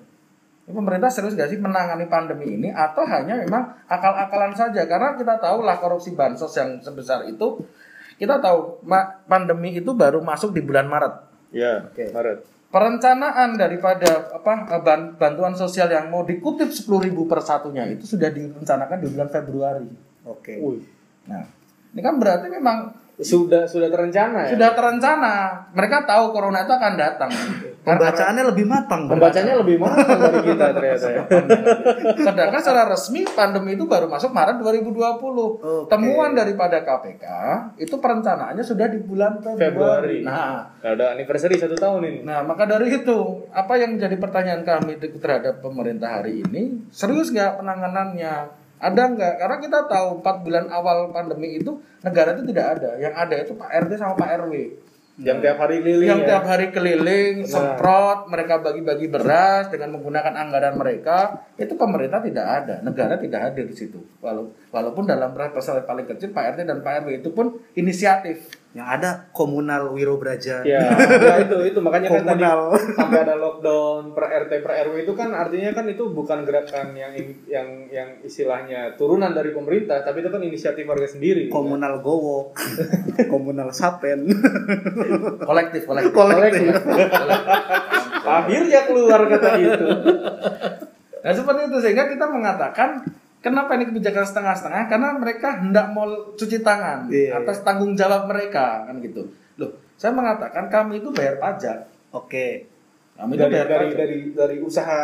ini pemerintah serius gak sih menangani pandemi ini atau hanya memang akal-akalan saja karena kita tahu lah korupsi bansos yang sebesar itu kita tahu pandemi itu baru masuk di bulan Maret Ya, Oke. Maret. Perencanaan daripada apa ban- bantuan sosial yang mau dikutip 10.000 per satunya itu sudah direncanakan di bulan Februari Oke. Wih. nah ini kan berarti memang Sudah sudah terencana ya. sudah terencana mereka tahu corona itu akan datang Pembacaannya lebih matang. Pembacanya lebih matang dari kita ternyata ya. Sedangkan secara resmi pandemi itu baru masuk Maret 2020. Oke. Temuan daripada KPK itu perencanaannya sudah di bulan Februari. Februari. Nah, Nah, ada anniversary satu tahun ini. nah maka dari itu apa yang menjadi pertanyaan kami terhadap pemerintah hari ini serius nggak penanganannya? Ada nggak? Karena kita tahu 4 bulan awal pandemi itu negara itu tidak ada. Yang ada itu Pak RT sama Pak RW Yang tiap hari keliling yang ya. tiap hari keliling, Benar. semprot, mereka bagi-bagi beras dengan menggunakan anggaran mereka, itu pemerintah tidak ada, negara tidak hadir di situ. Walau, walaupun dalam persen paling kecil Pak RT dan Pak RW itu pun inisiatif. Yang ada komunal Wirobraja. Ya, [LAUGHS] ya itu itu makanya kan tadi Komunal. [LAUGHS] sampai ada lockdown per RT per RW itu kan artinya kan itu bukan gerakan yang yang yang istilahnya turunan dari pemerintah tapi itu kan inisiatif warga sendiri. Komunal Gowok. [LAUGHS] komunal Sapen. Kolektif, kolektif. Kolektif. Akhirnya keluar kata itu. Nah seperti itu sehingga kita mengatakan kenapa ini kebijakan setengah-setengah karena mereka hendak mau cuci tangan Iya, atas tanggung jawab mereka kan gitu. Loh, saya mengatakan kami itu bayar pajak. Oke. Kami itu Dari bayar dari pajak. dari dari usaha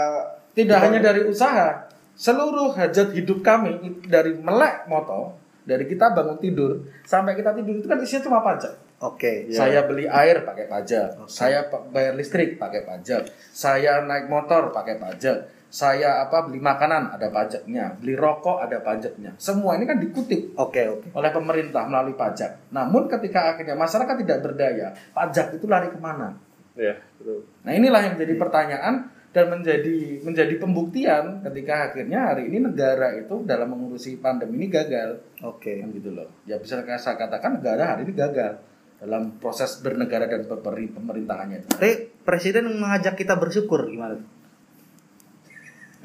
Tidak hanya dari usaha, seluruh hajat hidup kami dari melek moto, dari kita bangun tidur sampai kita tidur itu kan isinya cuma pajak. Oke. Ya. Saya beli air pakai pajak, Oke. saya bayar listrik pakai pajak, saya naik motor pakai pajak, saya apa beli makanan ada pajaknya, beli rokok ada pajaknya. Semua ini kan dikutip Oke, oke. oleh pemerintah melalui pajak. Namun ketika akhirnya masyarakat tidak berdaya, pajak itu lari ke mana? ya, betul. Nah inilah yang menjadi pertanyaan dan menjadi menjadi pembuktian ketika akhirnya hari ini negara itu dalam mengurusi pandemi ini gagal Oke. kan gitu loh ya bisa saya katakan negara hari ini gagal dalam proses bernegara dan pemeri- pemerintahannya Tapi presiden mengajak kita bersyukur gimana?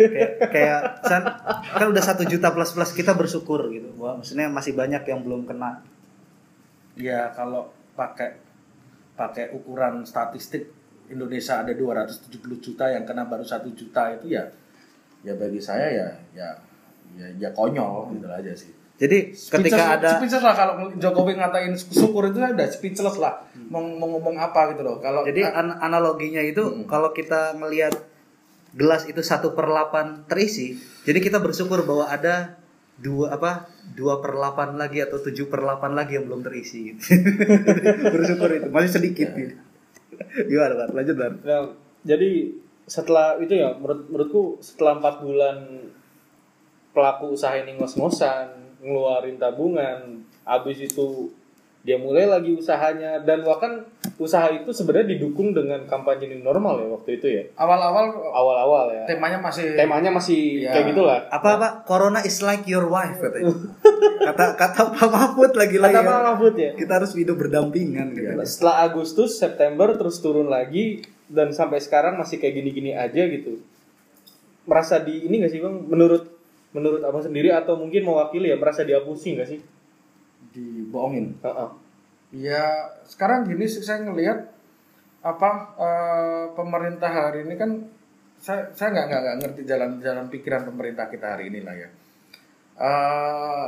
Kayak kayak kan, kan udah satu juta plus plus kita bersyukur gitu. Wah, maksudnya masih banyak yang belum kena. ya kalau pakai pakai ukuran statistik Indonesia ada 270 juta yang kena baru satu juta itu ya ya bagi saya ya ya ya, ya konyol gitu aja sih Jadi ketika Speechless- ada speechless lah kalau Jokowi ngatain syukur itu udah speechless lah mau, mau ngomong apa gitu loh kalau jadi an- analoginya itu Mm-mm. kalau kita melihat gelas itu satu per 8 terisi, jadi kita bersyukur bahwa ada dua apa dua per 8 lagi atau tujuh per 8 lagi yang belum terisi. Gitu. [LAUGHS] bersyukur itu masih sedikit gitu. Gimana Bar? Lanjut Bar. Nah, jadi setelah itu ya menurut menurutku setelah empat bulan pelaku usaha ini ngos-ngosan ngeluarin tabungan habis itu dia mulai lagi usahanya dan bahkan usaha itu sebenarnya didukung dengan kampanye new normal ya waktu itu ya awal-awal awal-awal ya temanya masih temanya masih Ya. kayak gitulah Apa apa? Corona is like your wife katanya. [LAUGHS] kata kata Pak Mahfud lagi lagi. kata Pak Mahfud ya Kita harus hidup berdampingan gitu. setelah Agustus September terus turun lagi dan sampai sekarang masih kayak gini-gini aja gitu merasa di ini gak sih bang menurut menurut abang sendiri atau mungkin mewakili ya merasa diapusi gak sih dibohongin Heeh. ya sekarang gini sih saya ngelihat apa eh, pemerintah hari ini kan saya saya nggak nggak nggak ngerti jalan jalan pikiran pemerintah kita hari ini lah ya eh,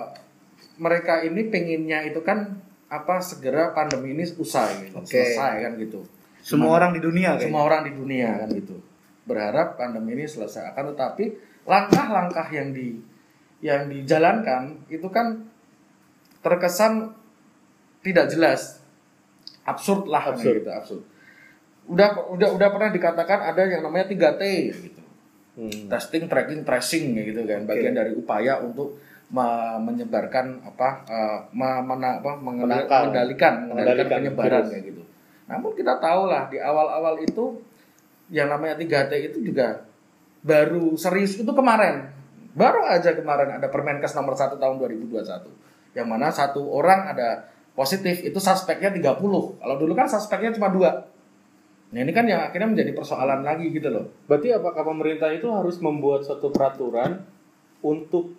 mereka ini pengennya itu kan apa segera pandemi ini usai gitu, Oke. selesai kan gitu. Semua orang di dunia. Semua orang di dunia kan gitu. Berharap pandemi ini selesai. Akan tetapi langkah-langkah yang di yang dijalankan itu kan terkesan tidak jelas. Absurd lah Absurd. gitu, absurd. Udah udah udah pernah dikatakan ada yang namanya 3T gitu. Hmm. Testing, tracking, tracing gitu kan. Bagian dari upaya untuk me- menyebarkan apa eh, me- mena- apa, mengendalikan mengendalikan Mengendalikan penyebaran virus. kayak gitu. Namun kita tahu lah di awal-awal itu yang namanya 3T itu juga baru serius itu kemarin. Baru aja kemarin ada Permenkes nomor 1 tahun 2021. Yang mana satu orang ada positif itu suspeknya 30. Kalau dulu kan suspeknya cuma dua. Nah ini kan yang akhirnya menjadi persoalan lagi gitu loh. Berarti apakah pemerintah itu harus membuat suatu peraturan untuk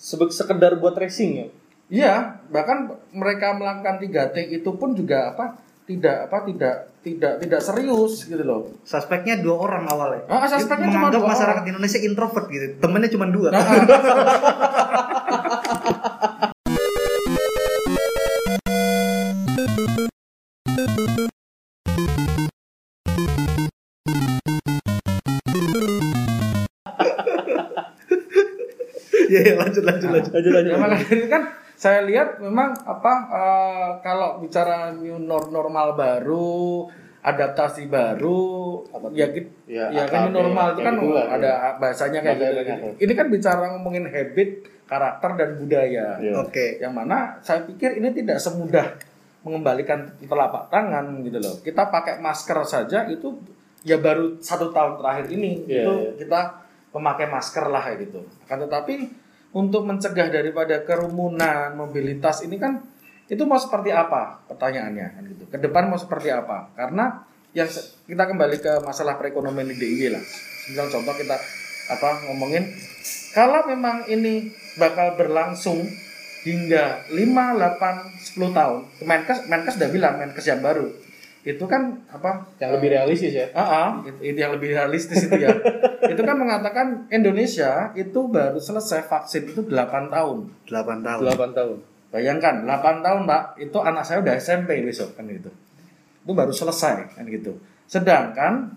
sekedar buat tracing ya? Iya, bahkan mereka melakukan 3T itu pun juga apa? Tidak apa tidak tidak tidak serius gitu loh. Suspeknya dua orang awalnya. Ah, suspeknya cuma dua masyarakat orang. Indonesia introvert gitu. Temennya cuma dua. Iya, [LAUGHS] iya, lanjut lanjut lanjut. Lanjut Ya, makanya ini kan saya lihat memang apa eh, kalau bicara new nor- normal baru, adaptasi baru, ya gitu. Ya, Ya, kan new normal itu kan gitu lah, ada bahasanya kayak gitu, Bahasanya gitu. Ini kan bicara ngomongin habit, karakter dan budaya. Iya. Oke. Yang mana saya pikir ini tidak semudah mengembalikan telapak tangan gitu loh. Kita pakai masker saja itu ya baru satu tahun terakhir ini Iya, itu iya. kita memakai masker lah kayak gitu. Akan tetapi untuk mencegah daripada kerumunan mobilitas ini kan itu mau seperti apa pertanyaannya kan gitu. Ke depan mau seperti apa? Karena yang kita kembali ke masalah perekonomian di DIY lah. Misal contoh kita apa ngomongin kalau memang ini bakal berlangsung hingga 5, 8, 10 tahun. Menkes Menkes udah bilang Menkes yang baru. Itu kan apa? Yang lebih realistis ya? Ah, ah, itu, itu yang lebih realistis itu ya. [LAUGHS] itu kan mengatakan Indonesia itu baru selesai vaksin itu 8 tahun. 8 tahun. 8 tahun. Bayangkan 8 tahun, Pak, itu anak saya udah SMP besok kan gitu. Itu baru selesai kan gitu. Sedangkan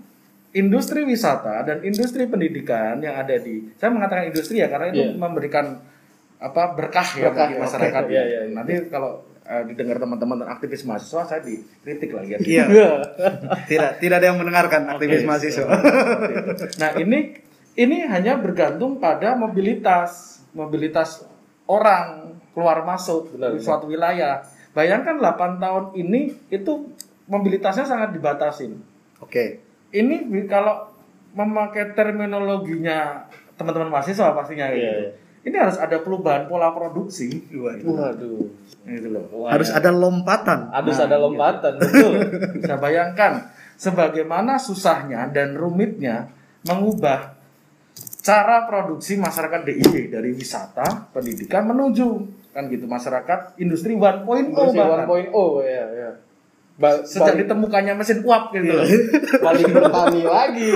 industri wisata dan industri pendidikan yang ada di saya mengatakan industri ya karena itu Iya. memberikan apa berkah ya bagi oke. masyarakat. Iya, iya, iya. Nanti kalau eh, didengar teman-teman dan aktivis mahasiswa saya dikritik lagi ya. Iya. [LAUGHS] tidak tidak ada yang mendengarkan aktivis Oke, mahasiswa. Nah ini ini hanya bergantung pada mobilitas mobilitas orang keluar masuk Benar, di benar. suatu wilayah. Bayangkan 8 tahun ini itu mobilitasnya sangat dibatasin. Oke. Ini bi- kalau memakai terminologinya teman-teman mahasiswa pastinya Iya, gitu. iya. Ini harus ada perubahan pola produksi Waduh. gitu loh. Harus ada lompatan. Harus Nah, ada lompatan, [LAUGHS] betul. Bisa bayangkan sebagaimana susahnya dan rumitnya mengubah cara produksi masyarakat DIY dari wisata, pendidikan menuju kan gitu masyarakat industri 1.0 Industri bahkan. 1.0 ya, ya. Ba- Sejak balik- ditemukannya mesin uap gitu loh. balik bertani lagi.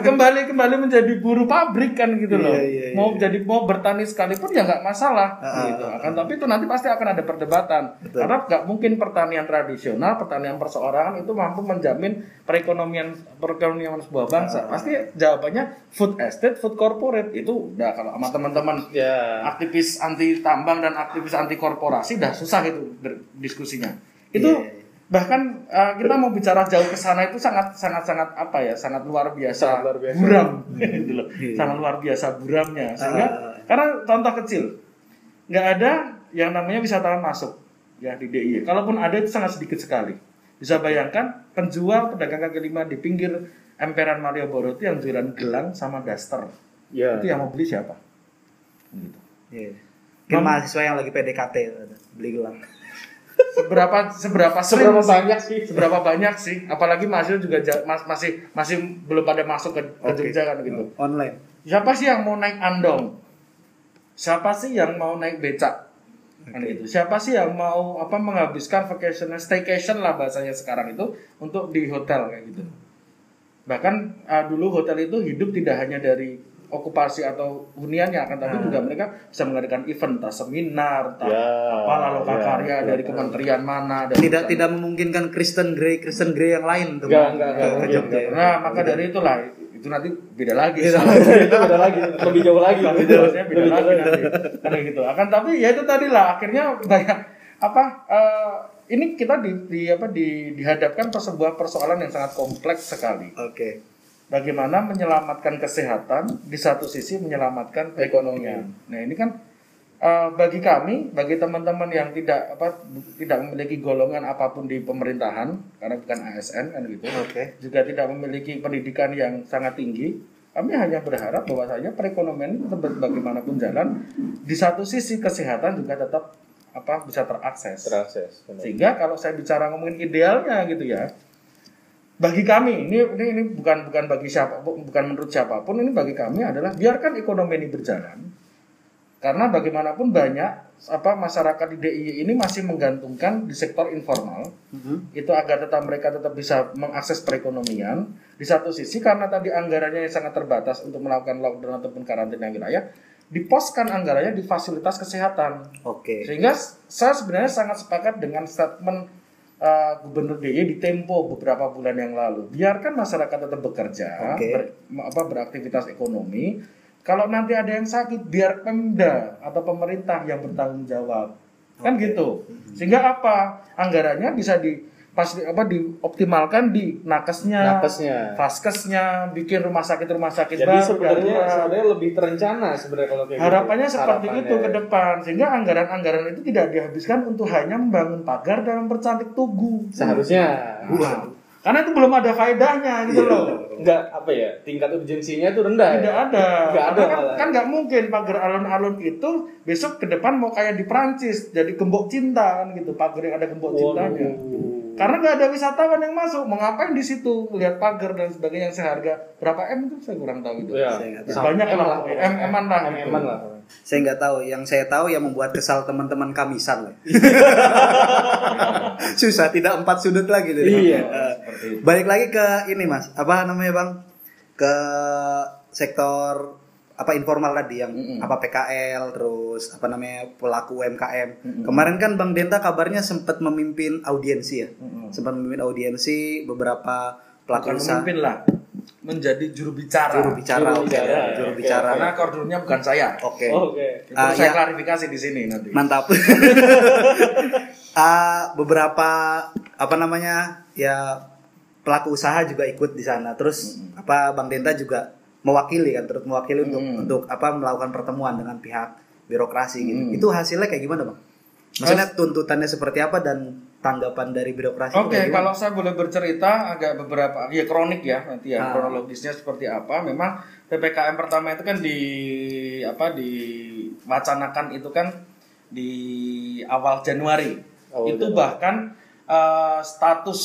kembali kembali menjadi buruh pabrik kan gitu loh. Iya, iya, iya. Mau jadi mau bertani sekalipun ya nggak masalah Ah, gitu. ah, Akan tapi itu nanti pasti akan ada perdebatan. Betul. Karena nggak mungkin pertanian tradisional, pertanian perseorangan itu mampu menjamin perekonomian perekonomian sebuah bangsa. Ah. Pasti jawabannya food estate, food corporate itu udah kalau sama teman-teman ya. aktivis anti tambang dan aktivis anti korporasi dah susah itu diskusinya. Itu Iya, iya. Bahkan uh, kita mau bicara jauh ke sana itu sangat sangat sangat apa ya sangat luar biasa, Sangat luar biasa. buram [LAUGHS] gitu loh. Iya. [LAUGHS] sangat luar biasa buramnya sehingga Ah. karena contoh kecil nggak ada yang namanya wisatawan masuk ya di DIY kalaupun ada itu sangat sedikit sekali bisa bayangkan penjual pedagang kaki lima di pinggir emperan Malioboro itu yang jualan gelang sama daster Ya. itu yang mau beli siapa gitu. Iya. Mungkin mahasiswa yang lagi PDKT beli gelang. Seberapa seberapa sering Seberapa sih? banyak sih? seberapa banyak sih apalagi mahasiswa juga mas- masih masih belum pada masuk ke, ke Oke. Jogja kan gitu Online. siapa sih yang mau naik andong siapa sih yang mau naik becak kan gitu siapa sih yang mau apa menghabiskan vacation staycation lah bahasanya sekarang itu untuk di hotel kayak gitu bahkan uh, dulu hotel itu hidup tidak hanya dari okupasi atau huniannya akan tapi juga mereka bisa mengadakan event entah seminar entah Ya, apa loka ya, karya ya, dari ya. kementerian mana dan tidak tidak memungkinkan Kristen Grey Kristen Grey yang lain untuk Enggak, enggak, enggak. mungkin, Jogja. enggak. nah maka dari itulah itu nanti beda lagi. [LAUGHS] Itu beda lagi lebih jauh lagi. Lebih jelasnya beda lagi nanti. Karena gitu. Akan tapi ya itu tadi lah akhirnya banyak apa eh, ini kita di, di apa di dihadapkan ke sebuah persoalan yang sangat kompleks sekali. Oke. Bagaimana menyelamatkan kesehatan di satu sisi menyelamatkan perekonomian. Nah ini kan eh, bagi kami, bagi teman-teman yang tidak apa tidak memiliki golongan apa pun di pemerintahan karena bukan ASN kan gitu, Oke. juga tidak memiliki pendidikan yang sangat tinggi, kami hanya berharap bahwasanya perekonomian bagaimanapun jalan. Di satu sisi kesehatan juga tetap apa bisa terakses. terakses benar. Sehingga kalau saya bicara ngomongin idealnya gitu ya, bagi kami ini ini, ini bukan bukan bagi siapa bukan menurut siapa pun ini bagi kami adalah biarkan ekonomi ini berjalan. Karena bagaimanapun banyak apa masyarakat di DIY ini masih menggantungkan di sektor informal Mhm. itu agar tetap mereka tetap bisa mengakses perekonomian di satu sisi karena tadi anggarannya yang sangat terbatas untuk melakukan lockdown ataupun karantina wilayah diposkan anggarannya di fasilitas kesehatan Oke. sehingga s- saya sebenarnya sangat sepakat dengan statement uh, Gubernur DIY di Tempo beberapa bulan yang lalu. Biarkan masyarakat tetap bekerja, Oke. ber- apa beraktivitas ekonomi. Kalau nanti ada yang sakit, biar Pemda atau pemerintah yang bertanggung jawab. Kan gitu. Sehingga apa? Anggarannya bisa di pasti apa dioptimalkan di nakesnya, Nakesnya. faskesnya, bikin rumah sakit rumah sakit jadi baru, sebenarnya darurat. sebenarnya lebih terencana sebenarnya kalau kayak Harapannya gitu. seperti Harapannya. itu ke depan sehingga anggaran-anggaran itu tidak dihabiskan untuk hanya membangun pagar dan mempercantik tugu. seharusnya Wow. Karena itu belum ada faedahnya gitu loh. enggak apa ya tingkat urgensinya itu rendah ya? Tidak ada. Nggak ada kan malah. kan nggak mungkin pagar alun-alun itu besok ke depan mau kayak di Prancis jadi gembok cinta kan gitu pagar yang ada gembok cintanya. Waduh. Karena nggak ada wisatawan yang masuk, mau ngapain di situ lihat pagar dan sebagainya yang seharga berapa m itu saya kurang tahu itu. ya nggak. Banyak M lah, lah M- M-an lah gitu. M-an lah Saya nggak tahu. Yang saya tahu yang membuat kesal teman-teman kamisan lah. [LAUGHS] [LAUGHS] Susah tidak empat sudut lagi. tuh. Iya. Eh, balik lagi ke ini mas. Apa namanya bang? Ke sektor apa informal tadi yang Mm-mm. apa PKL terus apa namanya pelaku UMKM. Kemarin kan Bang Denta kabarnya sempat memimpin audiensi ya. Mm-mm. Sempat memimpin audiensi beberapa pelaku Bukan usaha memimpin lah, menjadi juru bicara. juru bicara, Juru bicara, juru oke. bicara. Karena koordinatornya bukan saya. Oke. oke Itu Ah, saya ya. klarifikasi di sini nanti. Mantap. [LAUGHS] Ah, beberapa apa namanya ya pelaku usaha juga ikut di sana. Terus apa Bang Denta juga mewakili kan, terus mewakili untuk Mm. untuk apa melakukan pertemuan dengan pihak birokrasi gitu. Mm. Itu hasilnya kayak gimana bang? Maksudnya tuntutannya seperti apa dan tanggapan dari birokrasi? Oke, gimana? kalau saya boleh bercerita agak beberapa ya kronik ya nanti ya Ah. kronologisnya seperti apa. Memang PPKM pertama itu kan di apa diwacanakan itu kan di awal Januari. Awal itu Januari. bahkan eh, status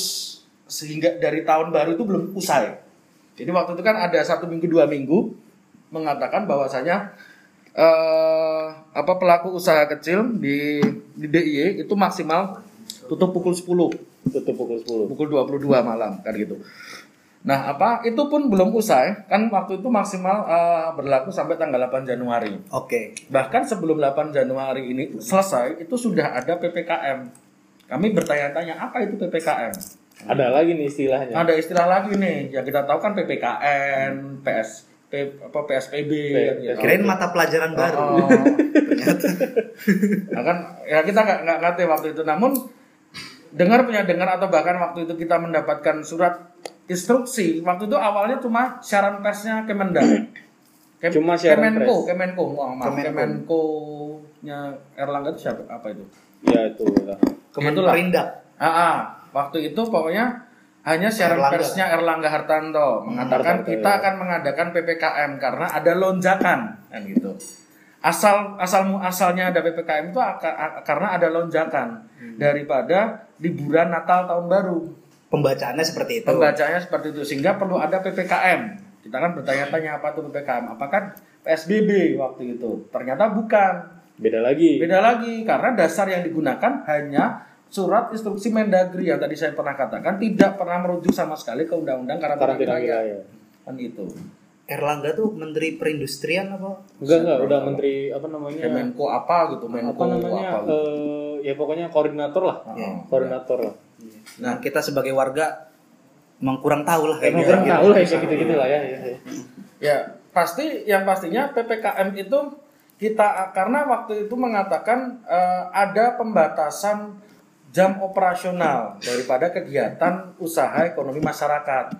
sehingga dari tahun baru itu belum usai. Jadi waktu itu kan ada satu minggu dua minggu mengatakan bahwasanya eh apa pelaku usaha kecil di di DIY itu maksimal tutup pukul 10 tutup pukul 10 pukul 22 malam kan gitu. Nah, apa itu pun belum usai kan waktu itu maksimal eh, berlaku sampai tanggal 8 Januari. Oke. Bahkan sebelum 8 Januari ini selesai itu sudah ada PPKM. Kami bertanya-tanya apa itu PPKM? ada lagi nih istilahnya Ada istilah lagi nih, yang kita tahu kan PPKN, PS, P- apa PSBB kan gitu. Kirain mata pelajaran baru. Oh. [LAUGHS] nah kan ya kita nggak nggak ngerti waktu itu. Namun dengar punya dengar atau bahkan waktu itu kita mendapatkan surat instruksi. Waktu itu awalnya cuma siaran persnya Kemendak. Kem- Cuma siaran Kemenko, pers. Kemenko, Wah, maaf, Kemenko. Kemenko nya Erlangga itu siapa? Apa itu? ya itu lah Kebetulan. Perindak. Ah, ah. waktu itu pokoknya hanya siaran Erlangga. persnya Erlangga Hartanto mengatakan Hartanto, kita ya. akan mengadakan PPKM karena ada lonjakan kan gitu. Asal asal asalnya ada PPKM itu karena ada lonjakan daripada liburan Natal tahun baru. Pembacaannya seperti itu. Pembacanya seperti itu sehingga perlu ada PPKM. Kita kan bertanya-tanya apa itu PPKM? Apakah PSBB waktu itu? Ternyata bukan. beda lagi Beda lagi karena dasar yang digunakan hanya surat instruksi Mendagri yang tadi saya pernah katakan tidak pernah merujuk sama sekali ke undang-undang karantina karantina wilayah. Kan itu. Erlangga tuh menteri perindustrian apa? Enggak enggak, udah menteri apa namanya? Kemenko apa gitu, Menko apa namanya? apa gitu. eh, ya pokoknya koordinator lah. Iya. Koordinator lah. Nah, kita sebagai warga emang kurang tahu lah Emang kayaknya. kurang tahu lah ya kayak gitu-gitu lah ya. ya, ya. Ya, pasti yang pastinya PPKM itu kita karena waktu itu mengatakan eh, ada pembatasan jam operasional daripada kegiatan usaha ekonomi masyarakat.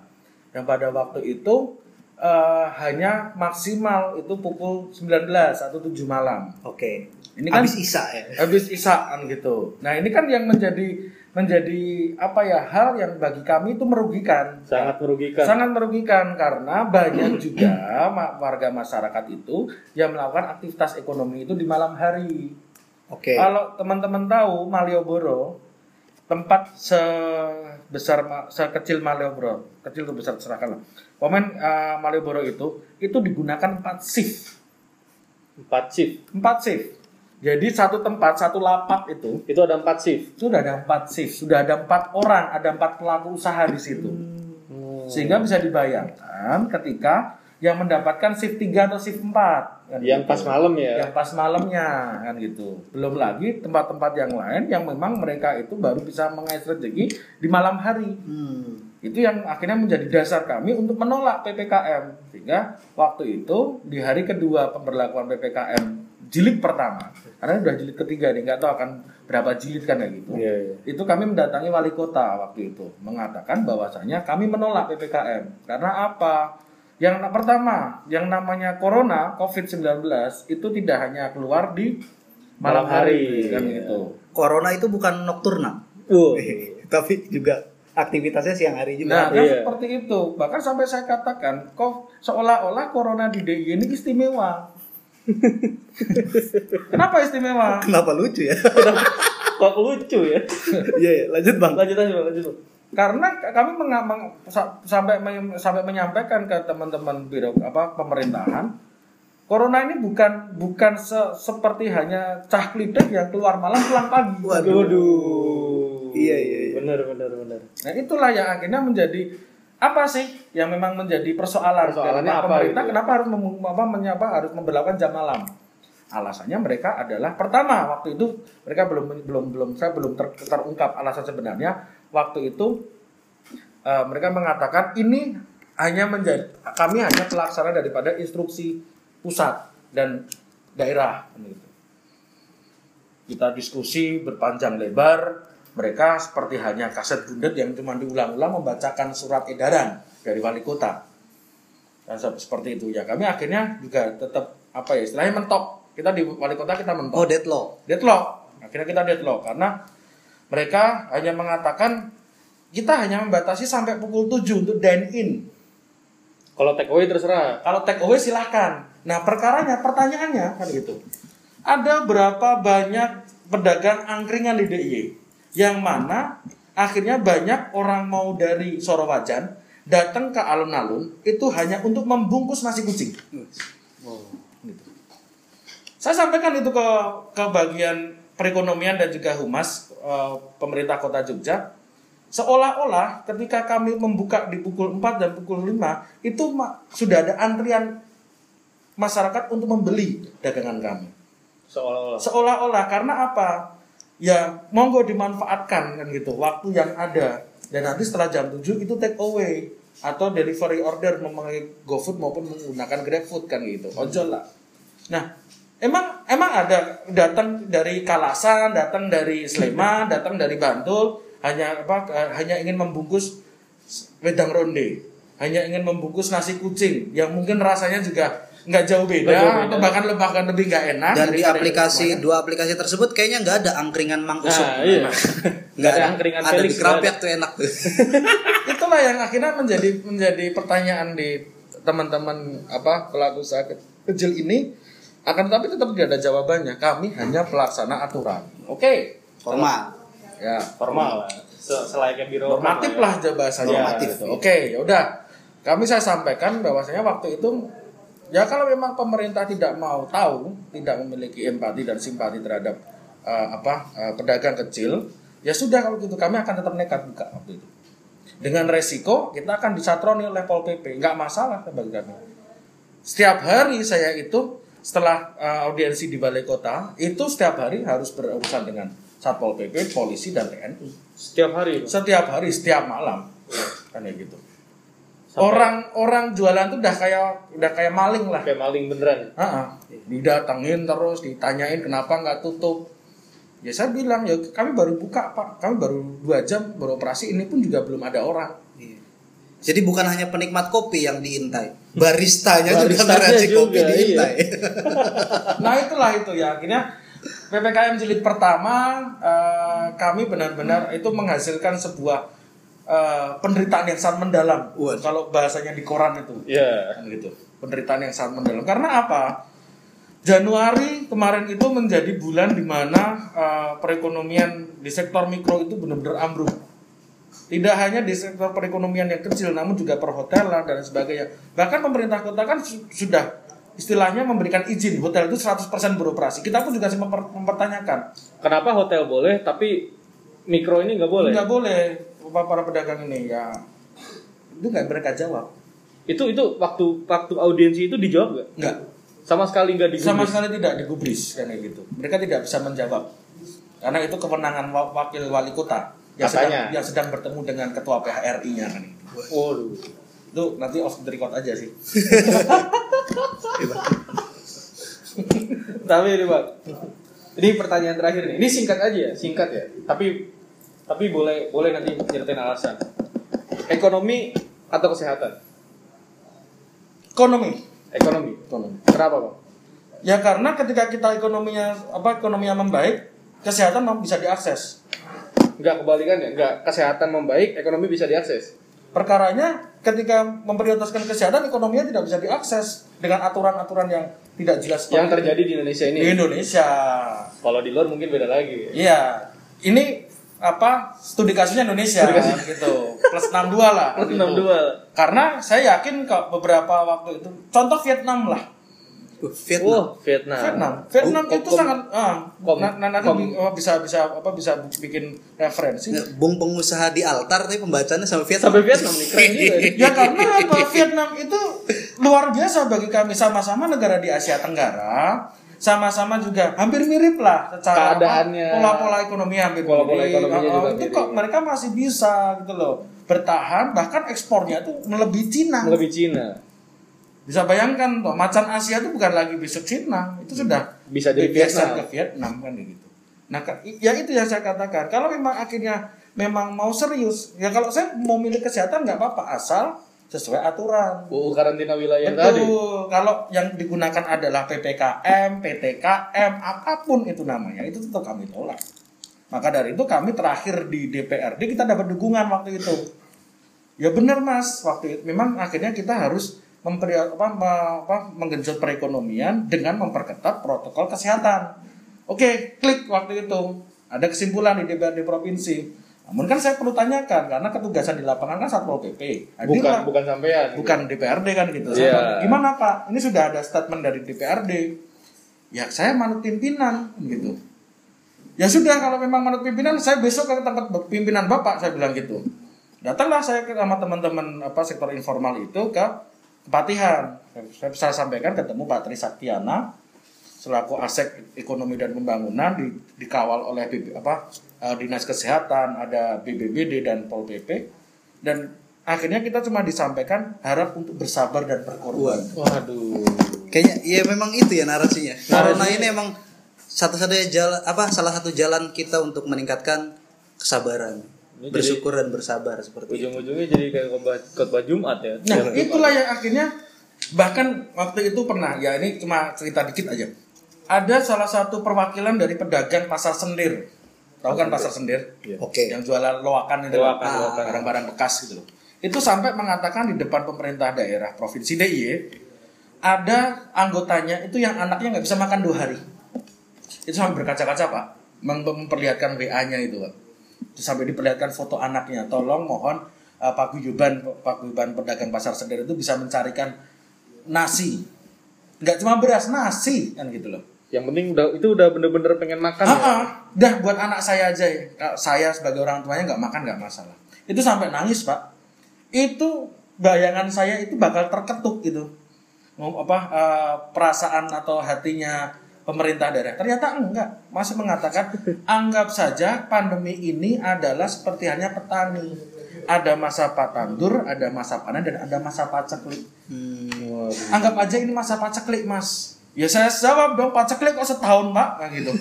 Yang pada waktu itu eh, hanya maksimal itu pukul 19 atau 7 malam. Oke. Ini kan Habis Isa ya. habis isaan gitu. Nah, ini kan yang menjadi menjadi apa ya hal yang bagi kami itu merugikan. Sangat merugikan. Sangat merugikan karena banyak juga [CLEARS THROAT] warga masyarakat itu yang melakukan aktivitas ekonomi itu di malam hari. Oke. Kalau teman-teman tahu Malioboro tempat sebesar sekecil Malioboro, kecil atau besar serahkan lah. Komen eh, Malioboro itu itu digunakan 4 shift. Empat shift. 4 shift. Jadi satu tempat, satu lapak itu Itu ada empat shift. sudah ada empat shift, sudah ada empat orang, ada empat pelaku usaha di situ. Hmm. Sehingga bisa dibayangkan ketika yang mendapatkan shift 3 atau shift 4 kan Yang gitu. pas malam ya. Yang pas malamnya kan gitu. Belum lagi tempat-tempat yang lain yang memang mereka itu baru bisa mengais rezeki di malam hari. Hmm. Itu yang akhirnya menjadi dasar kami untuk menolak PPKM. Sehingga waktu itu di hari kedua pemberlakuan PPKM jilid pertama, karena udah jilid ketiga nih, nggak tahu akan berapa jilid kan kayak gitu. Iya, iya. Itu kami mendatangi wali kota waktu itu, mengatakan bahwasanya kami menolak PPKM. Karena apa? Yang pertama, yang namanya corona COVID-19 itu tidak hanya keluar di malam hari. hari, kan gitu. Corona itu bukan nocturna. Uh. [LAUGHS] Tapi juga aktivitasnya siang hari juga. Nah, kan Iya. seperti itu. Bahkan sampai saya katakan, kok seolah-olah corona di DIY ini istimewa. [LAUGHS] Kenapa istimewa? Kenapa lucu ya? Kok lucu ya? Iya, iya. lanjut Bang. Lanjut aja, Bang, lanjut. Bang. Karena kami meng- sa- sampai men- sampai menyampaikan ke teman-teman biro apa pemerintahan, corona ini bukan bukan se- seperti hanya cah klitek yang keluar malam pulang pagi. Waduh. Waduh. Iya, iya. Benar, benar, benar. Nah itulah yang akhirnya menjadi apa sih yang memang menjadi persoalan Persoalannya Kenapa apa pemerintah gitu kenapa harus mem- apa, menyapa harus memperlakukan jam malam alasannya mereka adalah pertama waktu itu mereka belum belum belum saya belum ter- terungkap alasan sebenarnya waktu itu eh, mereka mengatakan ini hanya menjadi kami hanya pelaksana daripada instruksi pusat dan daerah gitu. kita diskusi berpanjang lebar mereka seperti hanya kaset bundet yang cuma diulang-ulang membacakan surat edaran dari wali kota dan se- seperti itu ya kami akhirnya juga tetap apa ya istilahnya mentok kita di wali kota kita mentok Oh, deadlock. deadlock akhirnya kita deadlock karena mereka hanya mengatakan kita hanya membatasi sampai pukul 7 untuk dine in Kalau take away terserah. kalau take away silahkan. Nah perkaranya, pertanyaannya kan gitu. Ada berapa banyak pedagang angkringan di DIY yang mana akhirnya banyak orang mau dari Sorowajan datang ke alun-alun itu hanya untuk membungkus nasi kucing. Gitu. Saya sampaikan itu ke ke bagian perekonomian dan juga humas eh, pemerintah kota Jogja seolah-olah ketika kami membuka di pukul 4 dan pukul 5 itu sudah ada antrian masyarakat untuk membeli dagangan kami. Seolah-olah. Seolah-olah karena apa? Ya monggo dimanfaatkan kan gitu. Waktu yang ada. Dan nanti setelah jam 7 itu take away. Atau delivery order memakai GoFood maupun menggunakan GrabFood kan gitu. Ojol lah. Nah, emang emang ada datang dari Kalasan, datang dari Sleman, [LAUGHS] datang dari Bantul hanya apa hanya ingin membungkus wedang ronde, hanya ingin membungkus nasi kucing. Yang mungkin rasanya juga nggak jauh beda, jauh beda. atau bahkan bahkan lebih nggak enak Dan di aplikasi dua aplikasi tersebut kayaknya nggak ada angkringan Mang Usop. Nah, iya. [LAUGHS] Nggak ada angkringan ada Felix, di Kerapiak tuh enak tuh. [LAUGHS] itulah yang akhirnya menjadi menjadi pertanyaan di teman-teman apa pelaku usaha ke- kecil ini akan tetapi tetap tidak ada jawabannya kami hanya pelaksana aturan oke Formal. ya Formal Selayaknya biro. normatif lah aja bahasanya Normatif, gitu. oke ya udah kami saya sampaikan bahwasanya waktu itu ya kalau memang pemerintah tidak mau tahu tidak memiliki empati dan simpati terhadap eh, apa eh, pedagang kecil ya sudah kalau gitu kami akan tetap nekat buka waktu itu dengan resiko kita akan disatroni oleh pol pp nggak masalah bagi kami setiap hari saya itu setelah uh, audiensi di balai kota itu setiap hari harus berurusan dengan satpol pp, polisi dan TNI. Setiap hari. Setiap hari, setiap malam, kan ya gitu. Orang-orang jualan tuh udah kayak udah kayak maling lah. Kayak maling beneran. Ah, didatengin terus, ditanyain kenapa nggak tutup. Ya saya bilang ya kami baru buka pak, kami baru dua jam beroperasi, ini pun juga belum ada orang. Iya. Jadi bukan hanya penikmat kopi yang diintai, baristanya juga Baristanya ngeraci kopi juga, iya. diintai. [LAUGHS] Nah itulah itu ya akhirnya ppkm jilid pertama eh, kami benar-benar itu menghasilkan sebuah eh, penderitaan yang sangat mendalam. Waduh. Kalau bahasanya di koran itu. Iya. kan gitu penderitaan yang sangat mendalam karena apa Januari kemarin itu menjadi bulan di mana uh, perekonomian di sektor mikro itu benar-benar ambruk tidak hanya di sektor perekonomian yang kecil namun juga perhotelan dan sebagainya bahkan pemerintah kota kan su- sudah istilahnya memberikan izin hotel itu 100% beroperasi kita pun juga memper- mempertanyakan Kenapa hotel boleh tapi mikro ini nggak boleh? nggak boleh para pedagang ini ya itu nggak mereka jawab Itu itu waktu waktu audiensi itu dijawab nggak? nggak Sama sekali nggak digubris. sama sekali tidak digubris kan kayak gitu mereka tidak bisa menjawab karena itu kewenangan wa- wakil wali kota yang sedang, yang sedang bertemu dengan ketua PHRI-nya kan. Waduh. itu nanti off the record aja sih Tapi ini Pak. Ini pertanyaan terakhir nih. Ini singkat aja ya, singkat ya. Tapi tapi boleh boleh nanti nyeritain alasan. Ekonomi atau kesehatan? ekonomi Ekonomi. ekonomi Kenapa Bang? ya karena ketika kita ekonominya apa ekonominya membaik kesehatan bisa diakses Enggak kebalikannya, enggak kesehatan membaik, ekonomi bisa diakses. perkaranya ketika memprioritaskan kesehatan ekonominya tidak bisa diakses dengan aturan-aturan yang tidak jelas Yang terjadi di Indonesia di ini. Indonesia Kalau di luar mungkin beda lagi. Iya, ini apa studi kasusnya Indonesia Studi kasus. gitu plus 62 lah Plus gitu. 62. karena saya yakin kok beberapa waktu itu contoh Vietnam lah Vietnam. Wah, Vietnam. Vietnam Vietnam Kom- itu kom- sangat ah kom- nah, nah, nanti kom- bi- oh, bisa bisa apa bisa bikin referensi Bung pengusaha di altar tapi pembacaannya sama Vietnam. Sampai Vietnam nih, keren juga ya karena apa Vietnam itu luar biasa bagi kami sama-sama negara di Asia Tenggara sama-sama juga hampir mirip lah secara Keadaannya. pola-pola ekonomi hampir Pola-pola mirip. ekonominya Oh, juga itu mirip. kok mereka masih bisa gitu loh bertahan bahkan ekspornya tuh melebihi Cina Lebih Cina. bisa bayangkan toh macan Asia itu bukan lagi besok Cina itu sudah Bisa dari Vietnam. ke Vietnam kan gitu nah ya itu yang saya katakan kalau memang akhirnya memang mau serius ya kalau saya mau milih kesehatan nggak apa-apa asal sesuai aturan UU karantina wilayah tadi. Betul. Kalau yang digunakan adalah PPKM, PTKM, apa pun itu namanya, itu tetap kami tolak. Maka dari itu kami terakhir di DPRD kita dapat dukungan waktu itu. Ya benar Mas, waktu itu memang akhirnya kita harus memperi, apa, apa, menggenjot perekonomian dengan memperketat protokol kesehatan. Oke, klik waktu itu. Ada kesimpulan di DPRD provinsi. Namun kan saya perlu tanyakan karena ketugasan di lapangan kan Satpol PP. Bukan Hadirlah bukan sampean. bukan DPRD kan gitu. Iya. Saya, Gimana Pak? Ini sudah ada statement dari DPRD. Ya saya manut pimpinan gitu. Ya sudah kalau memang manut pimpinan, saya besok ke tempat pimpinan Bapak saya bilang gitu. Datanglah saya ke sama teman-teman apa sektor informal itu ke Kepatihan. Saya, saya sampaikan ketemu Pak Tri Saktiana selaku Asek Ekonomi dan Pembangunan di, dikawal oleh BB, apa eh, Dinas Kesehatan, ada BBBD dan Pol PP dan akhirnya kita cuma disampaikan harap untuk bersabar dan berkorban. Waduh. Kayaknya ya memang itu ya narasinya. Narasinya. ini emang satu-satunya jalan apa salah satu jalan kita untuk meningkatkan kesabaran, Ini bersyukur dan bersabar seperti itu. Ujung-ujungnya jadi kayak khotbah, khotbah Jumat ya. Nah, itulah yang akhirnya bahkan waktu itu pernah ya ini cuma cerita dikit aja. Ada salah satu perwakilan dari pedagang pasar sendir. Tahu kan pasar sendir? Iya. Oke. Yang jualan loakan itu Loakan, loh, loakan. barang-barang bekas gitu loh. Itu sampai mengatakan di depan pemerintah daerah provinsi DIY ada anggotanya itu yang anaknya nggak bisa makan dua hari. Itu sampai berkaca-kaca pak, mem- memperlihatkan WA-nya itu pak. Terus sampai diperlihatkan foto anaknya. Tolong mohon uh, Pak Guyuban, Pak Guyuban pedagang pasar sendir itu bisa mencarikan nasi. Nggak cuma beras, nasi kan gitu loh. Yang penting udah itu udah bener-bener pengen makan Ah, ya. ah. dah buat anak saya aja ya. Saya sebagai orang tuanya nggak makan nggak masalah. Itu sampai nangis pak. Itu bayangan saya itu bakal terketuk gitu. apa eh, perasaan atau hatinya pemerintah daerah. Ternyata enggak, masih mengatakan [LAUGHS] anggap saja pandemi ini adalah seperti hanya petani. Ada masa patandur, ada masa panen dan ada masa paceklik. Anggap aja ini masa paceklik, Mas. Ya saya jawab dong, paceklik kok setahun, Pak, kayak gitu.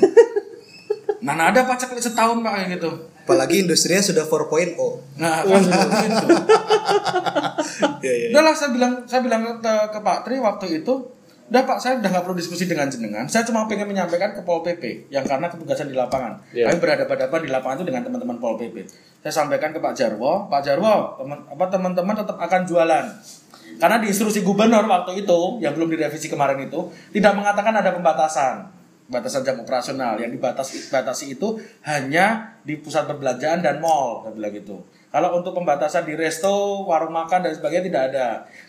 [LAUGHS] Mana ada paceklik setahun, Pak, kayak gitu. Apalagi industrinya sudah 4.0. Nah, [LAUGHS] kan gitu. Iya, iya. Udah lah saya bilang saya bilang ke, ke Pak Tri waktu itu, udah Pak saya udah nggak perlu diskusi dengan jenengan. Saya cuma pengen menyampaikan ke Pol PP yang karena ketugasan di lapangan. Iya. Kami berhadapan-hadapan di lapangan itu dengan teman-teman Pol PP. Saya sampaikan ke Pak Jarwo, Pak Jarwo, teman apa teman-teman tetap akan jualan. Karena di instruksi gubernur waktu itu yang belum direvisi kemarin itu tidak mengatakan ada pembatasan. Batasan jam operasional. Yang dibatasi batasi itu hanya di pusat perbelanjaan dan mall saya bilang gitu. Kalau untuk pembatasan di resto warung makan dan sebagainya tidak ada.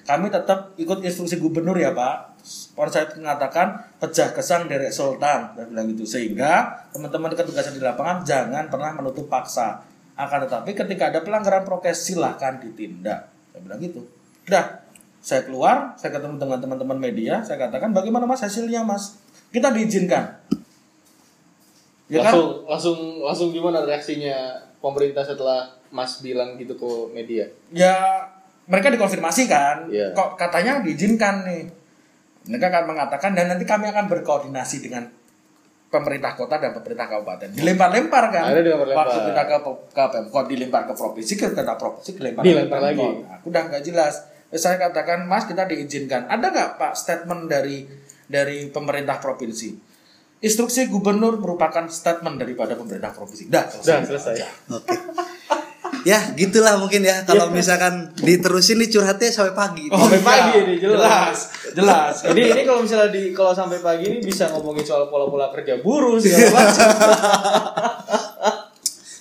Kami tetap ikut instruksi gubernur ya pak. Saya mengatakan pecah kesang derek sultan saya bilang gitu. Sehingga teman-teman ketugasan di lapangan jangan pernah menutup paksa. Akan tetapi ketika ada pelanggaran prokes silahkan ditindak. Saya bilang gitu. Udah saya keluar saya ketemu dengan teman-teman media saya katakan bagaimana mas hasilnya mas? Kita diizinkan. Ya kan? Langsung langsung langsung gimana reaksinya pemerintah setelah Mas bilang gitu ke media? ya mereka dikonfirmasi kan Iya. kok katanya diizinkan nih? Mereka akan mengatakan dan nanti kami akan berkoordinasi dengan pemerintah kota dan pemerintah kabupaten. Dilempar-lempar kan? Akhirnya dilempar-lempar. waktu kita ke, ke Pemkot dilempar ke provinsi ke kota provinsi dilempar Dilempar lagi. Aku udah nggak jelas saya katakan mas kita diizinkan ada nggak pak statement dari dari pemerintah provinsi instruksi gubernur merupakan statement daripada pemerintah provinsi dah Udah selesai. Oke. Ya, gitulah mungkin ya. Kalau misalkan diterusin nih curhatnya sampai pagi. Sampai iya. pagi nih, jelas. jelas Ini [LAUGHS] ini kalau misalnya di kalau sampai pagi ini bisa ngomongin soal pola-pola kerja buruh segala macam.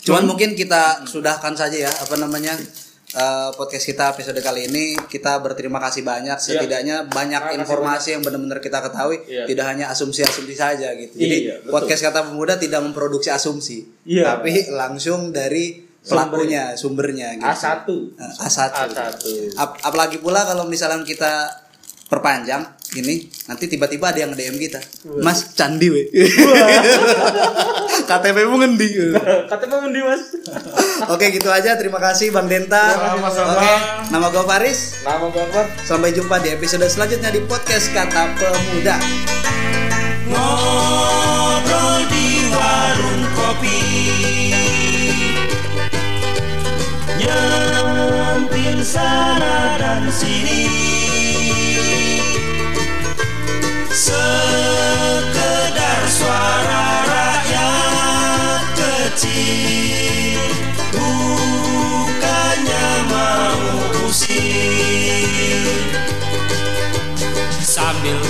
Cuman mungkin kita sudahkan saja ya apa namanya eh, podcast kita episode kali ini kita berterima kasih banyak setidaknya banyak Terima kasih informasi yang benar-benar kita ketahui Iya. tidak hanya asumsi-asumsi saja gitu. Jadi Iya, betul. podcast kata pemuda tidak memproduksi asumsi Iya. tapi langsung dari pelakunya sumbernya gitu. A1. Eh, A1. A1. Ap- apalagi pula kalau misalnya kita perpanjang ini nanti tiba-tiba ada yang DM kita. Mas candi we. [LAUGHS] KTP mu ngendi? KTP mendi Mas. [LAUGHS] Oke gitu aja terima kasih Bang Denta. Sama-sama. Oke, nama gue Faris. Nama gambar. Sampai jumpa di episode selanjutnya di podcast Kata Pemuda. Ngobrol di warung kopi Nyentil sana dan sini Sekedar suara rakyat kecil. Bukannya mau usir. Sambil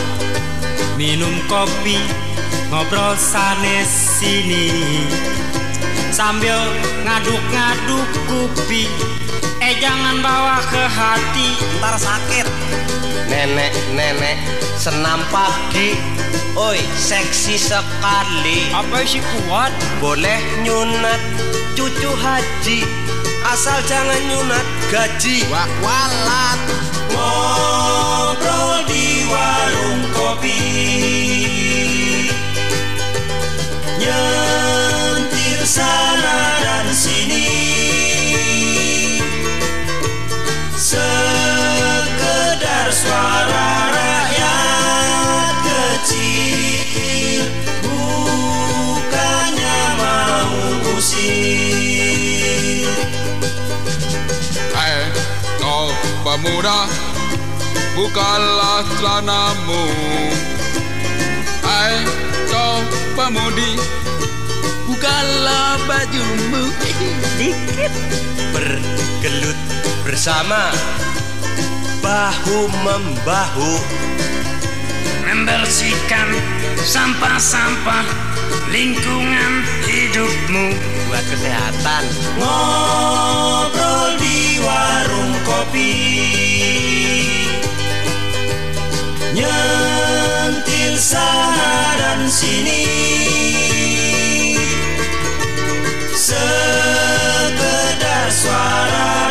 minum kopi ngobrol sanes sini. Sambil ngaduk-ngaduk kupi eh jangan bawa ke hati. Ntar sakit. Nenek-nenek senam pagi. Oi, seksi sekali. Apa sih kuat? Boleh nyunat cucu haji. Asal jangan nyunat gaji. Wak walat. Ngobrol di warung kopi. Nyentil sana dan sini suara rakyat kecil. Bukannya mau usir Hai kau pemuda Bukalah celanamu. Hai kau pemudi Bukalah bajumu. Dikit. Bergelut bersama bahu membahu. Membersihkan sampah-sampah lingkungan hidupmu. Buat kesehatan. Ngobrol di warung kopi. Nyentil sana dan sini. Sekedar suara.